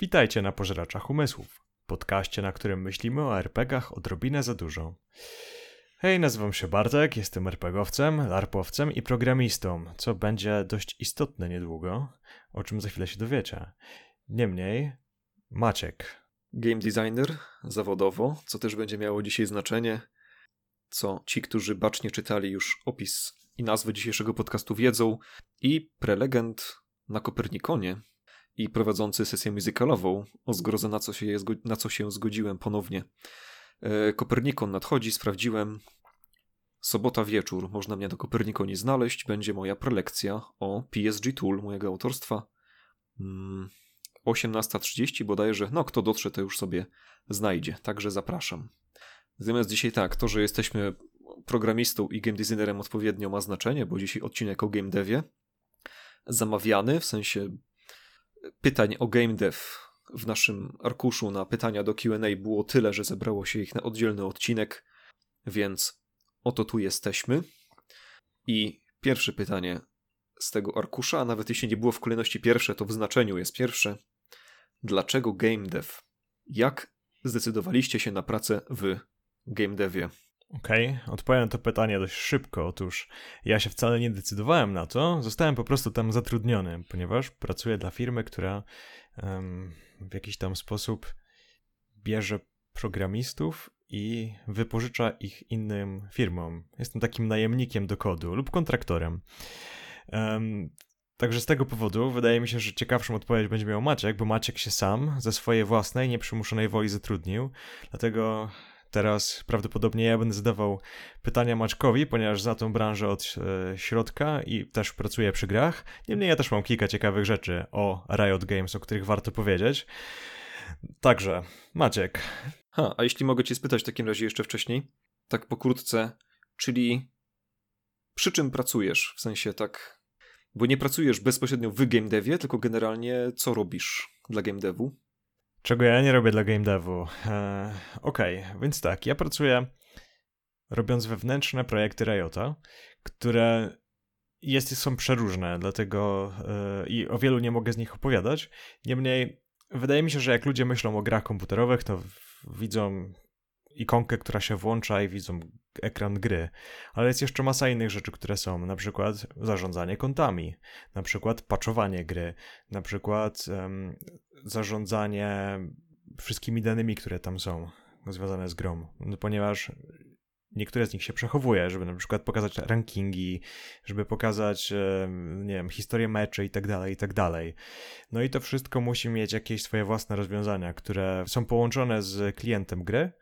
Witajcie na Pożeraczach Umysłów, podcaście, na którym myślimy o RPGach odrobinę za dużo. Hej, nazywam się Bartek, jestem RPGowcem, larpowcem i programistą, co będzie dość istotne niedługo, o czym za chwilę się dowiecie. Niemniej, Maciek. Game designer zawodowo, co też będzie miało dzisiaj znaczenie, co ci, którzy bacznie czytali już opis i nazwę dzisiejszego podcastu wiedzą, i prelegent na Kopernikonie i prowadzący sesję muzykalową o zgrozę, na co się, na co się zgodziłem ponownie. E, Kopernikon nadchodzi, sprawdziłem. Sobota wieczór, można mnie do Kopernikonie znaleźć. Będzie moja prelekcja o PSG Tool mojego autorstwa. 18.30 mm, bodajże. No, kto dotrze, to już sobie znajdzie. Także zapraszam. Natomiast dzisiaj tak, to, że jesteśmy programistą i game designerem odpowiednio ma znaczenie, bo dzisiaj odcinek o game devie. Zamawiany, w sensie pytań o game dev w naszym arkuszu na pytania do QA było tyle, że zebrało się ich na oddzielny odcinek, więc oto tu jesteśmy. I pierwsze pytanie z tego arkusza, a nawet jeśli nie było w kolejności pierwsze, to w znaczeniu jest pierwsze. Dlaczego game dev? Jak zdecydowaliście się na pracę w game devie? Okej, okay. odpowiem na to pytanie dość szybko. Otóż ja się wcale nie decydowałem na to, zostałem po prostu tam zatrudniony, ponieważ pracuję dla firmy, która um, w jakiś tam sposób bierze programistów i wypożycza ich innym firmom. Jestem takim najemnikiem do kodu lub kontraktorem. Um, Także z tego powodu wydaje mi się, że ciekawszą odpowiedź będzie miał Maciek, bo Maciek się sam ze swojej własnej, nieprzymuszonej woli zatrudnił. Dlatego Teraz prawdopodobnie ja będę zadawał pytania Maczkowi, ponieważ za tą branżę od e, środka i też pracuję przy grach. Niemniej ja też mam kilka ciekawych rzeczy o Riot Games, o których warto powiedzieć. Także, Maciek. Ha, a jeśli mogę cię spytać w takim razie jeszcze wcześniej, tak pokrótce, czyli przy czym pracujesz? W sensie tak, bo nie pracujesz bezpośrednio w game devie, tylko generalnie co robisz dla game devu? Czego ja nie robię dla game devu. Eee, Okej, okay, więc tak, ja pracuję robiąc wewnętrzne projekty Riota, które jest, są przeróżne, dlatego yy, i o wielu nie mogę z nich opowiadać. Niemniej wydaje mi się, że jak ludzie myślą o grach komputerowych, to widzą ikonkę, która się włącza i widzą ekran gry. Ale jest jeszcze masa innych rzeczy, które są, na przykład zarządzanie kontami, na przykład patchowanie gry, na przykład um, zarządzanie wszystkimi danymi, które tam są związane z grą, no, ponieważ niektóre z nich się przechowuje, żeby na przykład pokazać rankingi, żeby pokazać, nie wiem, historię meczy i tak dalej, i tak dalej. No i to wszystko musi mieć jakieś swoje własne rozwiązania, które są połączone z klientem gry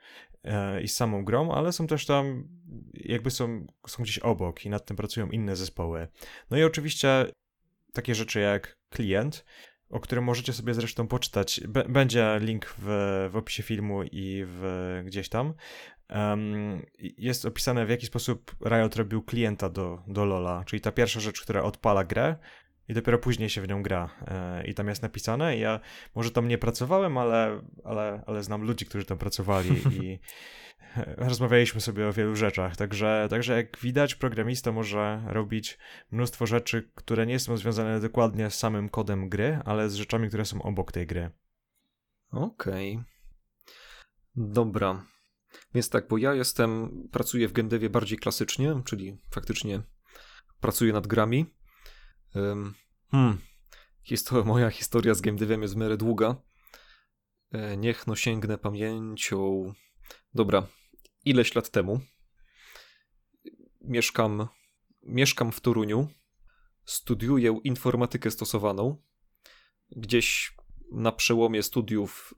e, i z samą grą, ale są też tam, jakby są, są gdzieś obok i nad tym pracują inne zespoły. No i oczywiście takie rzeczy jak klient, o którym możecie sobie zresztą poczytać. Będzie link w, w opisie filmu i w, gdzieś tam. Um, jest opisane, w jaki sposób Riot robił klienta do, do Lola, czyli ta pierwsza rzecz, która odpala grę i dopiero później się w nią gra. E, I tam jest napisane. Ja może tam nie pracowałem, ale, ale, ale znam ludzi, którzy tam pracowali i rozmawialiśmy sobie o wielu rzeczach. Także, także jak widać, programista może robić mnóstwo rzeczy, które nie są związane dokładnie z samym kodem gry, ale z rzeczami, które są obok tej gry. Okej. Okay. Dobra. Więc tak, bo ja jestem, pracuję w game bardziej klasycznie, czyli faktycznie pracuję nad grami. Hmm. Historia, moja historia z game devem jest w miarę długa. E, niech no sięgnę pamięcią. Dobra, ileś lat temu mieszkam, mieszkam w Toruniu, studiuję informatykę stosowaną. Gdzieś na przełomie studiów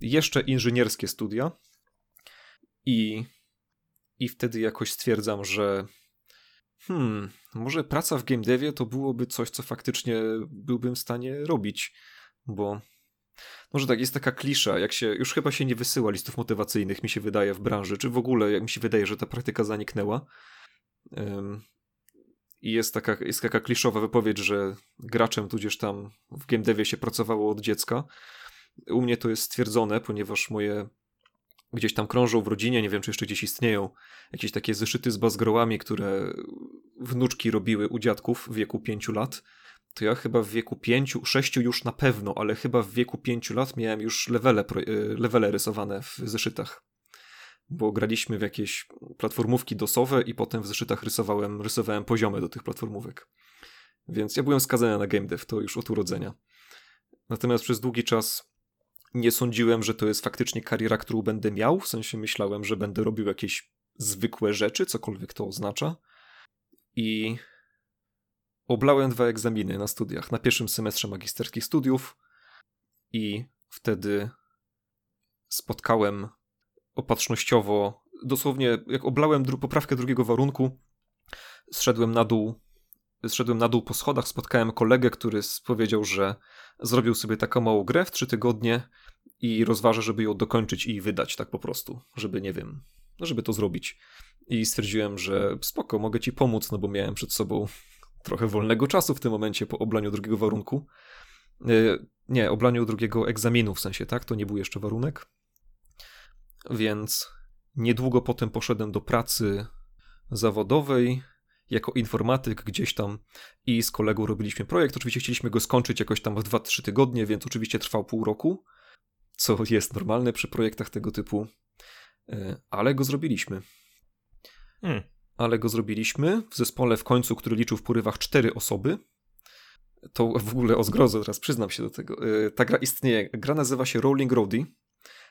jeszcze inżynierskie studia. I, i wtedy jakoś stwierdzam, że hmm, może praca w game devie to byłoby coś, co faktycznie byłbym w stanie robić, bo może tak, jest taka klisza, jak się, już chyba się nie wysyła listów motywacyjnych, mi się wydaje, w branży, czy w ogóle, jak mi się wydaje, że ta praktyka zaniknęła. Um, I jest taka, jest taka kliszowa wypowiedź, że graczem tudzież tam w game devie się pracowało od dziecka. U mnie to jest stwierdzone, ponieważ moje gdzieś tam krążą w rodzinie, nie wiem czy jeszcze gdzieś istnieją, jakieś takie zeszyty z bazgrołami, które wnuczki robiły u dziadków w wieku 5 lat. To ja chyba w wieku 5, 6 już na pewno, ale chyba w wieku 5 lat miałem już levele, y, levele rysowane w zeszytach. Bo graliśmy w jakieś platformówki dosowe i potem w zeszytach rysowałem, rysowałem poziomy do tych platformówek. Więc ja byłem skazany na game dev, to już od urodzenia. Natomiast przez długi czas nie sądziłem, że to jest faktycznie kariera, którą będę miał. W sensie myślałem, że będę robił jakieś zwykłe rzeczy, cokolwiek to oznacza. I oblałem dwa egzaminy na studiach. Na pierwszym semestrze magisterskich studiów i wtedy spotkałem opatrznościowo, dosłownie jak oblałem dru poprawkę drugiego warunku, zszedłem na dół zszedłem na dół po schodach, spotkałem kolegę, który powiedział, że zrobił sobie taką małą grę w trzy tygodnie i rozważa, żeby ją dokończyć i wydać tak po prostu, żeby nie wiem, no żeby to zrobić. I stwierdziłem, że spoko, mogę ci pomóc, no bo miałem przed sobą trochę wolnego czasu w tym momencie po oblaniu drugiego warunku. E, nie, oblaniu drugiego egzaminu w sensie, tak? To nie był jeszcze warunek. Więc niedługo potem poszedłem do pracy zawodowej jako informatyk gdzieś tam i z kolegą robiliśmy projekt. Oczywiście chcieliśmy go skończyć jakoś tam w 2-3 tygodnie, więc oczywiście trwał pół roku, co jest normalne przy projektach tego typu, e, ale go zrobiliśmy. Hmm. Ale go zrobiliśmy w zespole w końcu, który liczył w porywach cztery osoby. To w ogóle o zgrozę, teraz przyznam się do tego. E, ta gra istnieje. Gra nazywa się Rolling Roadie.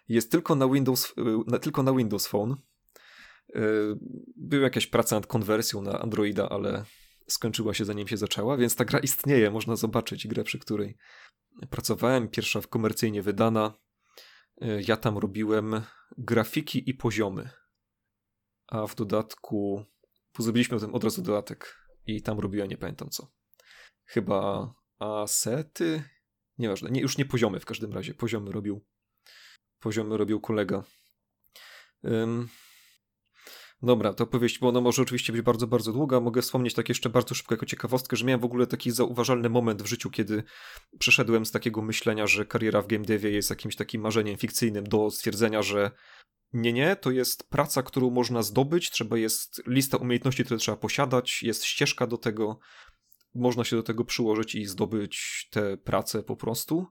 Jest tylko na Windows, e, tylko na Windows Phone była jakaś praca nad konwersją na Androida, ale skończyła się zanim się zaczęła, więc ta gra istnieje, można zobaczyć grę, przy której pracowałem, pierwsza komercyjnie wydana. E, ja tam robiłem grafiki i poziomy. A w dodatku zrobiliśmy od razu dodatek i tam robiłem, nie pamiętam co. Chyba asety? Nieważne, nie, już nie poziomy w każdym razie. Poziomy robił poziomy robił kolega. Um, Dobra, to opowieść, bo ona może oczywiście być bardzo, bardzo długa. Mogę wspomnieć tak jeszcze bardzo szybko jako ciekawostkę, że miałem w ogóle taki zauważalny moment w życiu, kiedy przeszedłem z takiego myślenia, że kariera w game devie jest jakimś takim marzeniem fikcyjnym do stwierdzenia, że nie, nie, to jest praca, którą można zdobyć, trzeba jest lista umiejętności, które trzeba posiadać, jest ścieżka do tego, można się do tego przyłożyć i zdobyć tę pracę po prostu.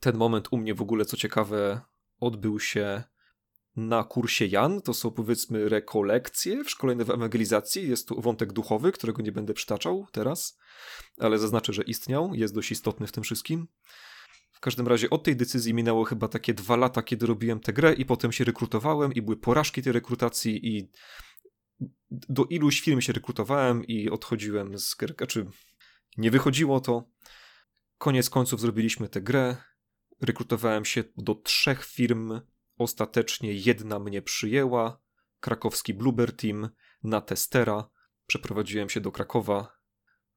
Ten moment u mnie w ogóle, co ciekawe, odbył się na kursie Jan. To są powiedzmy rekolekcje w szkoleniu w ewangelizacji. Jest tu wątek duchowy, którego nie będę przytaczał teraz, ale zaznaczę, że istniał, jest dość istotny w tym wszystkim. W każdym razie od tej decyzji minęło chyba takie dwa lata, kiedy robiłem tę grę i potem się rekrutowałem i były porażki tej rekrutacji i do iluś firm się rekrutowałem i odchodziłem z gry, czy nie wychodziło to. Koniec końców zrobiliśmy tę grę. Rekrutowałem się do trzech firm Ostatecznie jedna mnie przyjęła, krakowski Bluebird Team, na testera. Przeprowadziłem się do Krakowa.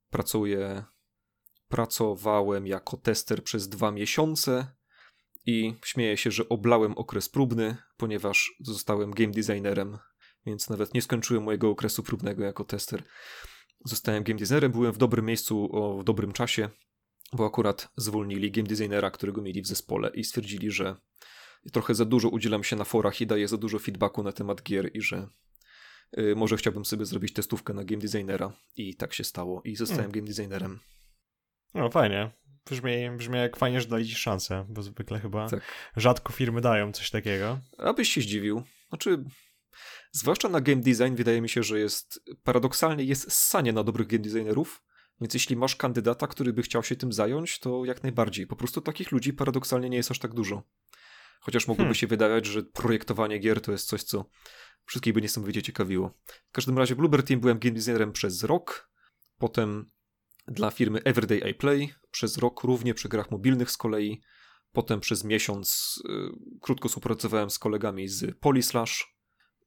Pracuję, pracowałem jako tester przez dwa miesiące i śmieję się, że oblałem okres próbny, ponieważ zostałem game designerem, więc nawet nie skończyłem mojego okresu próbnego jako tester. Zostałem game designerem, byłem w dobrym miejscu o, w dobrym czasie, bo akurat zwolnili game designera, którego mieli w zespole i stwierdzili, że trochę za dużo udzielam się na forach i daję za dużo feedbacku na temat gier i że y, może chciałbym sobie zrobić testówkę na game designera i tak się stało i zostałem hmm. game designerem. No fajnie. Brzmi, brzmi jak fajnie, że dali ci szansę, bo zwykle chyba tak. rzadko firmy dają coś takiego. Abyś się zdziwił. Znaczy, zwłaszcza na game design wydaje mi się, że jest paradoksalnie jest ssanie na dobrych game designerów, więc jeśli masz kandydata, który by chciał się tym zająć, to jak najbardziej. Po prostu takich ludzi paradoksalnie nie jest aż tak dużo. Chociaż mogłoby hmm. się wydawać, że projektowanie gier to jest coś, co wszystkich by niesamowicie ciekawiło. W każdym razie Bluebird Team byłem game designerem przez rok, potem dla firmy Everyday I Play przez rok, równie przy grach mobilnych z kolei, potem przez miesiąc y, krótko współpracowałem z kolegami z Polyslash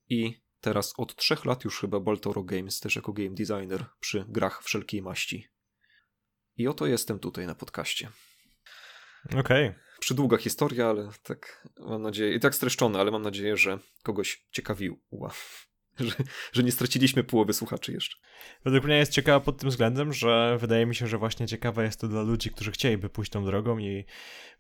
i teraz od trzech lat już chyba Baltoro Games też jako game designer przy grach wszelkiej maści. I oto jestem tutaj na podcaście. Okej. Okay przydługa historia, ale tak mam nadzieję, i tak streszczona, ale mam nadzieję, że kogoś ciekawiła. że, że nie straciliśmy połowy słuchaczy jeszcze. Według mnie jest ciekawa pod tym względem, że wydaje mi się, że właśnie ciekawe jest to dla ludzi, którzy chcieliby pójść tą drogą i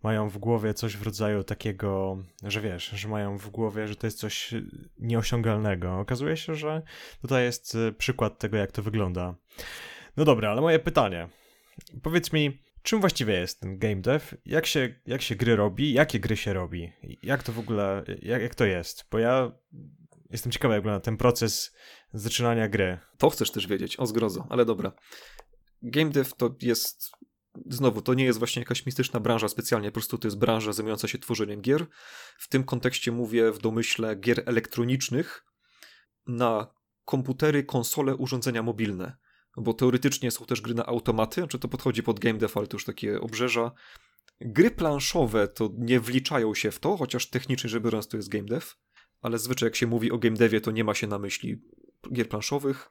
mają w głowie coś w rodzaju takiego, że wiesz, że mają w głowie, że to jest coś nieosiągalnego. Okazuje się, że tutaj jest y, przykład tego, jak to wygląda. No dobra, ale moje pytanie. Powiedz mi, czym właściwie jest ten game dev? Jak się, jak się gry robi? Jakie gry się robi? Jak to w ogóle, jak, jak to jest? Bo ja jestem ciekawy, jak wygląda ten proces zaczynania gry. To chcesz też wiedzieć, o zgrozo, ale dobra. Game dev to jest, znowu, to nie jest właśnie jakaś mistyczna branża specjalnie, po prostu to jest branża zajmująca się tworzeniem gier. W tym kontekście mówię w domyśle gier elektronicznych na komputery, konsole, urządzenia mobilne bo teoretycznie są też gry na automaty, czy to podchodzi pod game dev, ale to już takie obrzeża. Gry planszowe to nie wliczają się w to, chociaż technicznie rzecz biorąc to jest game dev, ale zwyczaj jak się mówi o game devie, to nie ma się na myśli gier planszowych.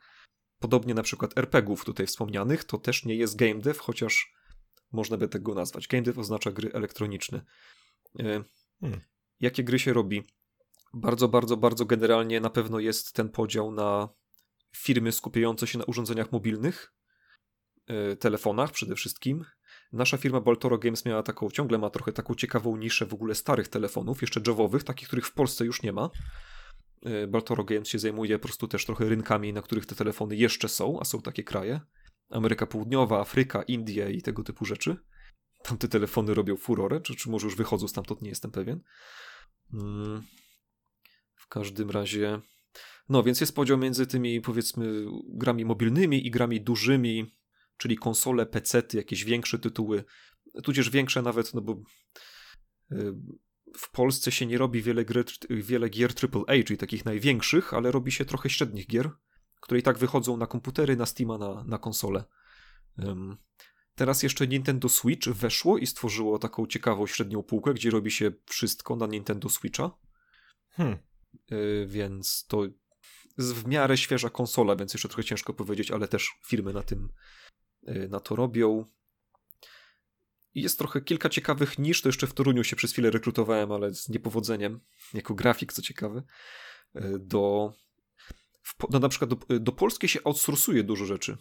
Podobnie na przykład RPGów tutaj wspomnianych, to też nie jest game dev, chociaż można by tego nazwać. Game dev oznacza gry elektroniczne. E, hmm. Jakie gry się robi? Bardzo, bardzo, bardzo generalnie na pewno jest ten podział na firmy skupiające się na urządzeniach mobilnych, yy, telefonach przede wszystkim. Nasza firma Baltoro Games miała taką, ciągle ma trochę taką ciekawą niszę w ogóle starych telefonów, jeszcze javowych, takich, których w Polsce już nie ma. Yy, Baltoro Games się zajmuje po prostu też trochę rynkami, na których te telefony jeszcze są, a są takie kraje. Ameryka Południowa, Afryka, Indie i tego typu rzeczy. Tam te telefony robią furorę, czy, czy może już wychodzą stamtąd, nie jestem pewien. Mm. W każdym razie no, więc jest podział między tymi, powiedzmy, grami mobilnymi i grami dużymi, czyli konsole, pecety, jakieś większe tytuły, tudzież większe nawet, no bo y, w Polsce się nie robi wiele, gry, wiele gier AAA, czyli takich największych, ale robi się trochę średnich gier, które i tak wychodzą na komputery, na Steama, na, na konsole. Teraz jeszcze Nintendo Switch weszło i stworzyło taką ciekawą średnią półkę, gdzie robi się wszystko na Nintendo Switcha. Hmm. Y, więc to w miarę świeża konsola, więc jeszcze trochę ciężko powiedzieć, ale też firmy na tym y, na to robią. Jest trochę kilka ciekawych niż, to jeszcze w Toruniu się przez chwilę rekrutowałem, ale z niepowodzeniem, jako grafik, co ciekawe, y, do no na przykład do, do Polski się outsourcuje dużo rzeczy.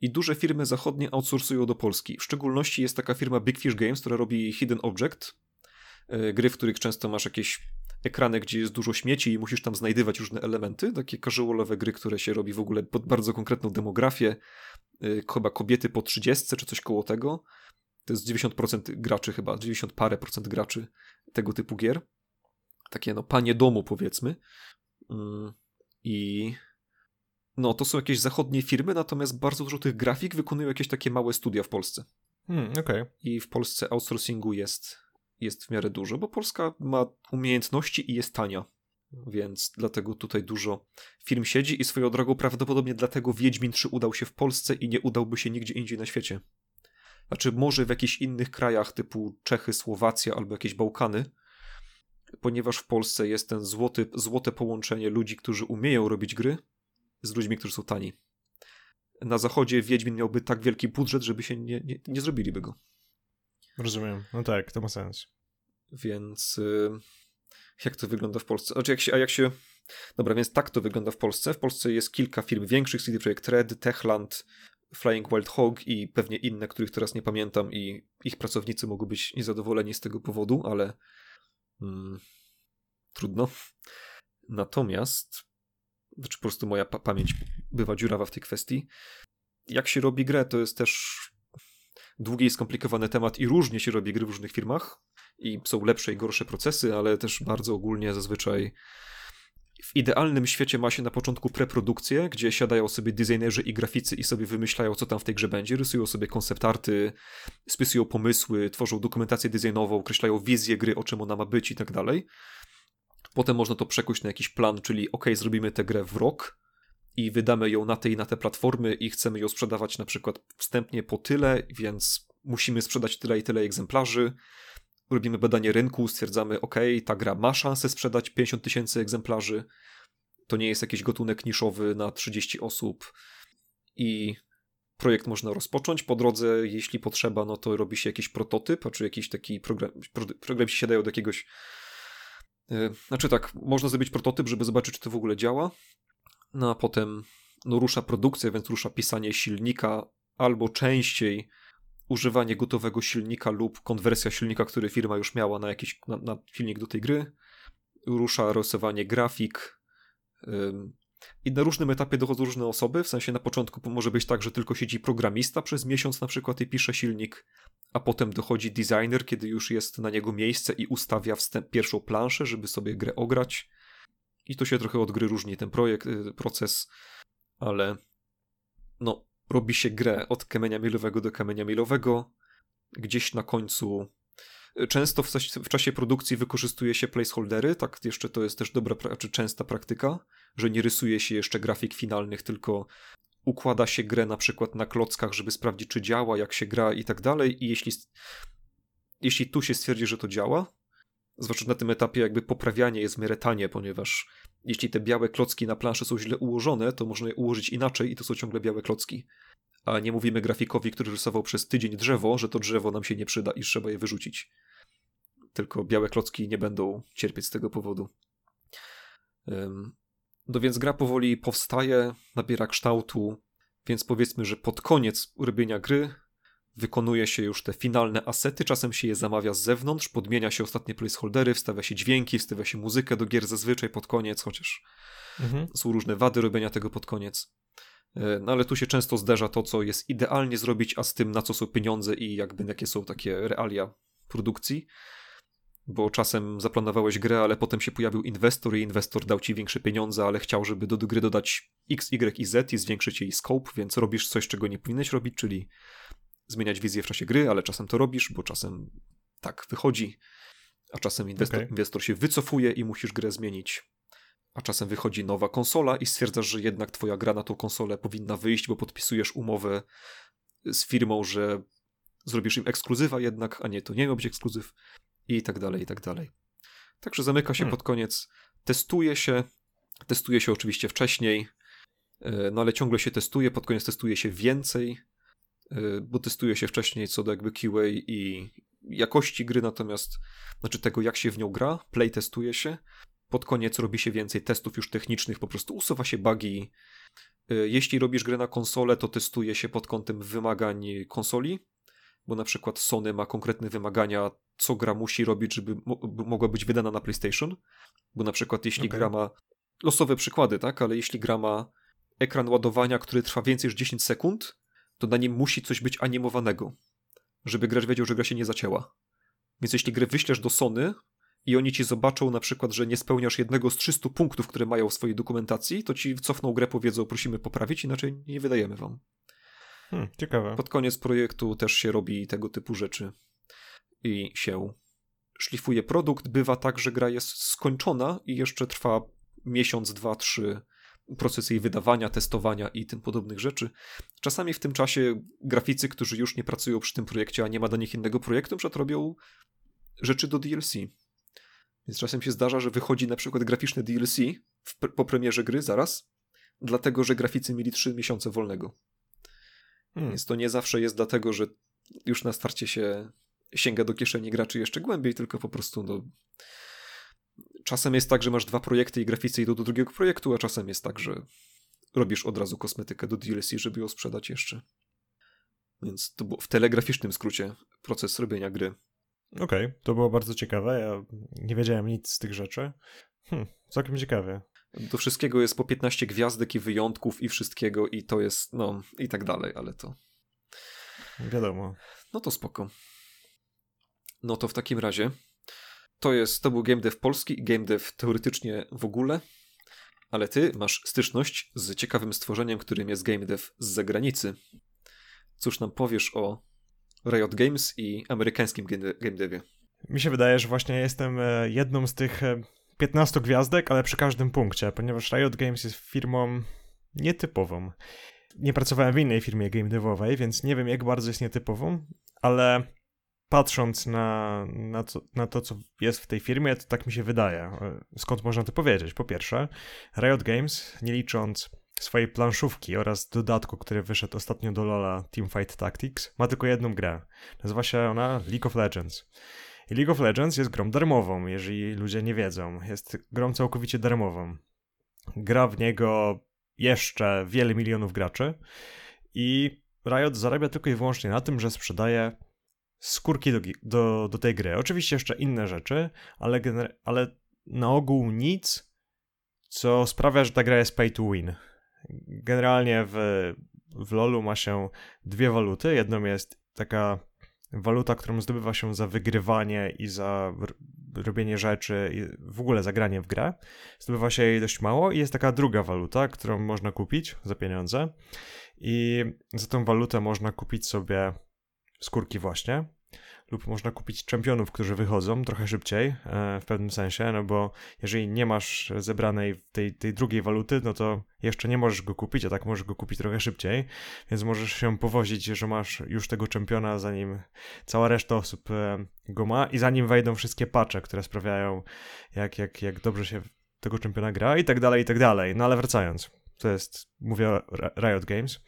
I duże firmy zachodnie outsourcują do Polski. W szczególności jest taka firma Big Fish Games, która robi Hidden Object, gry, w których często masz jakieś ekrany, gdzie jest dużo śmieci i musisz tam znajdywać różne elementy, takie casualowe gry, które się robi w ogóle pod bardzo konkretną demografię, yy, chyba kobiety po 30 czy coś koło tego. To jest 90% graczy chyba, 90 parę procent graczy tego typu gier. Takie no panie domu powiedzmy. Yy, I no to są jakieś zachodnie firmy, natomiast bardzo dużo tych grafik wykonują jakieś takie małe studia w Polsce. Hmm, okay. I w Polsce outsourcingu jest jest w miarę dużo, bo Polska ma umiejętności i jest tania. Więc dlatego tutaj dużo firm siedzi i swoją drogą prawdopodobnie dlatego Wiedźmin 3 udał się w Polsce i nie udałby się nigdzie indziej na świecie. Znaczy może w jakichś innych krajach typu Czechy, Słowacja albo jakieś Bałkany, ponieważ w Polsce jest ten złoty, złote połączenie ludzi, którzy umieją robić gry z ludźmi, którzy są tani. Na zachodzie Wiedźmin miałby tak wielki budżet, żeby się nie, nie, nie zrobiliby go. Rozumiem. No tak, to ma sens. Więc y, jak to wygląda w Polsce? Znaczy jak się, a jak się... Dobra, więc tak to wygląda w Polsce. W Polsce jest kilka firm większych, CD Projekt Red, Techland, Flying Wild Hog i pewnie inne, których teraz nie pamiętam i ich pracownicy mogą być niezadowoleni z tego powodu, ale mm, trudno. Natomiast, znaczy po prostu moja pa pamięć bywa dziurawa w tej kwestii. Jak się robi grę, to jest też długi i skomplikowany temat i różnie się robi gry w różnych firmach i są lepsze i gorsze procesy, ale też bardzo ogólnie zazwyczaj w idealnym świecie ma się na początku preprodukcję, gdzie siadają sobie designerzy i graficy i sobie wymyślają, co tam w tej grze będzie, rysują sobie koncept arty, spisują pomysły, tworzą dokumentację designową, określają wizję gry, o czym ona ma być i tak dalej. Potem można to przekuć na jakiś plan, czyli ok, zrobimy tę grę w rok, i wydamy ją na te i na te platformy i chcemy ją sprzedawać na przykład wstępnie po tyle, więc musimy sprzedać tyle i tyle egzemplarzy. Robimy badanie rynku, stwierdzamy, ok, ta gra ma szansę sprzedać 50 tysięcy egzemplarzy. To nie jest jakiś gatunek niszowy na 30 osób i projekt można rozpocząć. Po drodze, jeśli potrzeba, no to robi się jakiś prototyp, czy jakiś taki program, program się siadają do jakiegoś. Yy, znaczy tak, można zrobić prototyp, żeby zobaczyć, czy to w ogóle działa. No a potem no, rusza produkcja, więc rusza pisanie silnika albo częściej używanie gotowego silnika lub konwersja silnika, który firma już miała na jakiś na, na silnik do tej gry. Rusza rysowanie grafik. I na różnym etapie dochodzą różne osoby, w sensie na początku może być tak, że tylko siedzi programista przez miesiąc na przykład i pisze silnik, a potem dochodzi designer, kiedy już jest na niego miejsce i ustawia wstęp, pierwszą planszę, żeby sobie grę ograć. I to się trochę od gry różni ten projekt, y, proces, ale no, robi się grę od kamienia milowego do kamienia milowego. Gdzieś na końcu. Y, często w, w, czasie produkcji wykorzystuje się placeholdery, tak jeszcze to jest też dobra, czy częsta praktyka, że nie rysuje się jeszcze grafik finalnych, tylko układa się grę na przykład na klockach, żeby sprawdzić, czy działa, jak się gra i tak dalej. I jeśli, jeśli tu się stwierdzi, że to działa, zwłaszcza na tym etapie, jakby poprawianie jest w miarę tanie, ponieważ jeśli te białe klocki na planszy są źle ułożone, to można je ułożyć inaczej i to są ciągle białe klocki. A nie mówimy grafikowi, który rysował przez tydzień drzewo, że to drzewo nam się nie przyda i trzeba je wyrzucić. Tylko białe klocki nie będą cierpieć z tego powodu. No więc gra powoli powstaje, nabiera kształtu, więc powiedzmy, że pod koniec robienia gry wykonuje się już te finalne asety, czasem się je zamawia z zewnątrz, podmienia się ostatnie placeholdery, wstawia się dźwięki, wstawia się muzykę do gier zazwyczaj pod koniec, chociaż mhm. są różne wady robienia tego pod koniec. E, no ale tu się często zderza to, co jest idealnie zrobić, a z tym, na co są pieniądze i jakby jakie są takie realia produkcji bo czasem zaplanowałeś grę, ale potem się pojawił inwestor i inwestor dał ci większe pieniądze, ale chciał, żeby do gry dodać X, Y i Z i zwiększyć jej scope, więc robisz coś, czego nie powinieneś robić, czyli zmieniać wizję w czasie gry, ale czasem to robisz, bo czasem tak wychodzi, a czasem inwestor, okay. inwestor się wycofuje i musisz grę zmienić. A czasem wychodzi nowa konsola i stwierdzasz, że jednak twoja gra na tą konsolę powinna wyjść, bo podpisujesz umowę z firmą, że zrobisz im ekskluzywa jednak, a nie, to nie miał być ekskluzyw i tak dalej, i tak dalej. Także zamyka się hmm. pod koniec, testuje się, testuje się oczywiście wcześniej, e, no ale ciągle się testuje, pod koniec testuje się więcej, bo testuje się wcześniej co do jakby QA i jakości gry, natomiast znaczy tego jak się w nią gra, play testuje się, pod koniec robi się więcej testów już technicznych, po prostu usuwa się bugi. E, jeśli robisz grę na konsolę, to testuje się pod kątem wymagań konsoli, bo na przykład Sony ma konkretne wymagania, co gra musi robić, żeby mo mogła być wydana na PlayStation. Bo na przykład jeśli okay. gra ma losowe przykłady, tak, ale jeśli gra ma ekran ładowania, który trwa więcej niż 10 sekund, to na nim musi coś być animowanego, żeby gracz wiedział, że gra się nie zacięła. Więc jeśli grę wyślesz do Sony i oni ci zobaczą na przykład, że nie spełniasz jednego z 300 punktów, które mają w swojej dokumentacji, to ci cofną grę, powiedzą, prosimy poprawić, inaczej nie wydajemy wam. Hmm, ciekawe. Pod koniec projektu też się robi tego typu rzeczy i się szlifuje produkt. Bywa tak, że gra jest skończona i jeszcze trwa miesiąc, dwa, trzy proces jej wydawania, testowania i tym podobnych rzeczy. Czasami w tym czasie graficy, którzy już nie pracują przy tym projekcie, a nie ma do nich innego projektu, przed robią rzeczy do DLC. Więc czasem się zdarza, że wychodzi na przykład graficzne DLC po premierze gry zaraz, dlatego że graficy mieli trzy miesiące wolnego. Hmm. Więc to nie zawsze jest dlatego, że już na starcie się sięga do kieszeni graczy jeszcze głębiej, tylko po prostu no, czasem jest tak, że masz dwa projekty i graficy idą do drugiego projektu, a czasem jest tak, że robisz od razu kosmetykę do DLC, żeby ją sprzedać jeszcze. Więc to było w telegraficznym skrócie proces robienia gry. Okej, okay, to było bardzo ciekawe. Ja nie wiedziałem nic z tych rzeczy. Hm, całkiem ciekawie. Do wszystkiego jest po 15 gwiazdek i wyjątków i wszystkiego i to jest, no i tak dalej, ale to... Wiadomo. No to spoko. No to w takim razie to jest, to był game dev polski i game dev teoretycznie w ogóle, ale ty masz styczność z ciekawym stworzeniem, którym jest game dev z zagranicy. Cóż nam powiesz o Riot Games i amerykańskim game devie? Mi się wydaje, że właśnie jestem e, jedną z tych 15 e, gwiazdek, ale przy każdym punkcie, ponieważ Riot Games jest firmą nietypową. Nie pracowałem w innej firmie game devowej, więc nie wiem jak bardzo jest nietypową, ale patrząc na, na, to, na to, co jest w tej firmie, to tak mi się wydaje. Skąd można to powiedzieć? Po pierwsze, Riot Games, nie licząc swojej planszówki oraz dodatku, który wyszedł ostatnio do Lola Teamfight Tactics, ma tylko jedną grę. Nazywa się ona League of Legends. I League of Legends jest grą darmową, jeżeli ludzie nie wiedzą. Jest grą całkowicie darmową. Gra w niego jeszcze wiele milionów graczy i Riot zarabia tylko i wyłącznie na tym, że sprzedaje skórki do, do, do tej gry. Oczywiście jeszcze inne rzeczy, ale, ale na ogół nic, co sprawia, że ta gra jest pay to win. Generalnie w, w LoLu ma się dwie waluty. Jedną jest taka waluta, którą zdobywa się za wygrywanie i za robienie rzeczy i w ogóle za granie w grę. Zdobywa się jej dość mało i jest taka druga waluta, którą można kupić za pieniądze i za tą walutę można kupić sobie skórki właśnie lub można kupić czempionów, którzy wychodzą trochę szybciej e, w pewnym sensie, no bo jeżeli nie masz zebranej tej, tej drugiej waluty, no to jeszcze nie możesz go kupić, a tak możesz go kupić trochę szybciej, więc możesz się powozić, że masz już tego czempiona, zanim cała reszta osób e, go ma i zanim wejdą wszystkie patche, które sprawiają, jak, jak, jak dobrze się tego czempiona gra i tak dalej, i tak dalej. No ale wracając, to jest, mówię o Riot Games.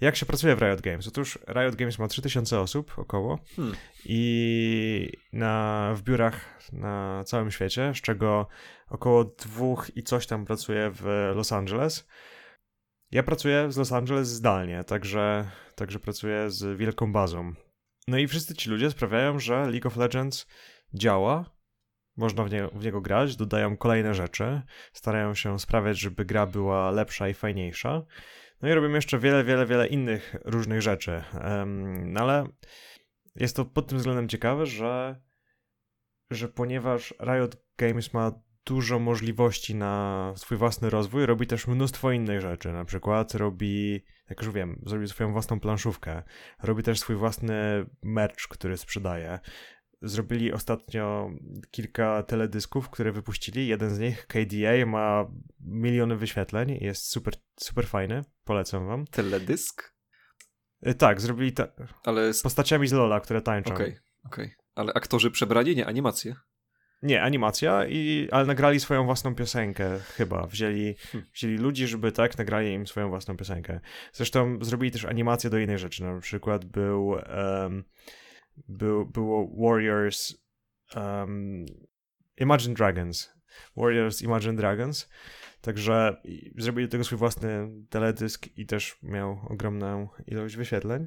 Jak się pracuje w Riot Games? Otóż Riot Games ma 3000 osób około hmm. i na, w biurach na całym świecie, z czego około dwóch i coś tam pracuje w Los Angeles. Ja pracuję z Los Angeles zdalnie, także, także pracuję z wielką bazą. No i wszyscy ci ludzie sprawiają, że League of Legends działa, można w niego, w niego grać, dodają kolejne rzeczy, starają się sprawiać, żeby gra była lepsza i fajniejsza. No i robimy jeszcze wiele, wiele, wiele innych różnych rzeczy. No ale jest to pod tym względem ciekawe, że, że ponieważ Riot Games ma dużo możliwości na swój własny rozwój, robi też mnóstwo innych rzeczy. Na przykład robi, jak już wiem, zrobi swoją własną planszówkę, robi też swój własny merch, który sprzedaje zrobili ostatnio kilka teledysków, które wypuścili. Jeden z nich, KDA, ma miliony wyświetleń, jest super, super fajny, polecam wam. Teledysk? Y, tak, zrobili ta... Ale z postaciami z Lola, które tańczą. Okej, okay, okej. Okay. Ale aktorzy przebrali, nie animacje? Nie, animacja, i, ale nagrali swoją własną piosenkę chyba. Wzięli, hmm. wzięli ludzi, żeby tak, nagrali im swoją własną piosenkę. Zresztą zrobili też animację do innych rzeczy. Na przykład był um, był, było Warriors um, Imagine Dragons. Warriors Imagine Dragons. Także zrobili do tego swój własny teledysk i też miał ogromną ilość wyświetleń.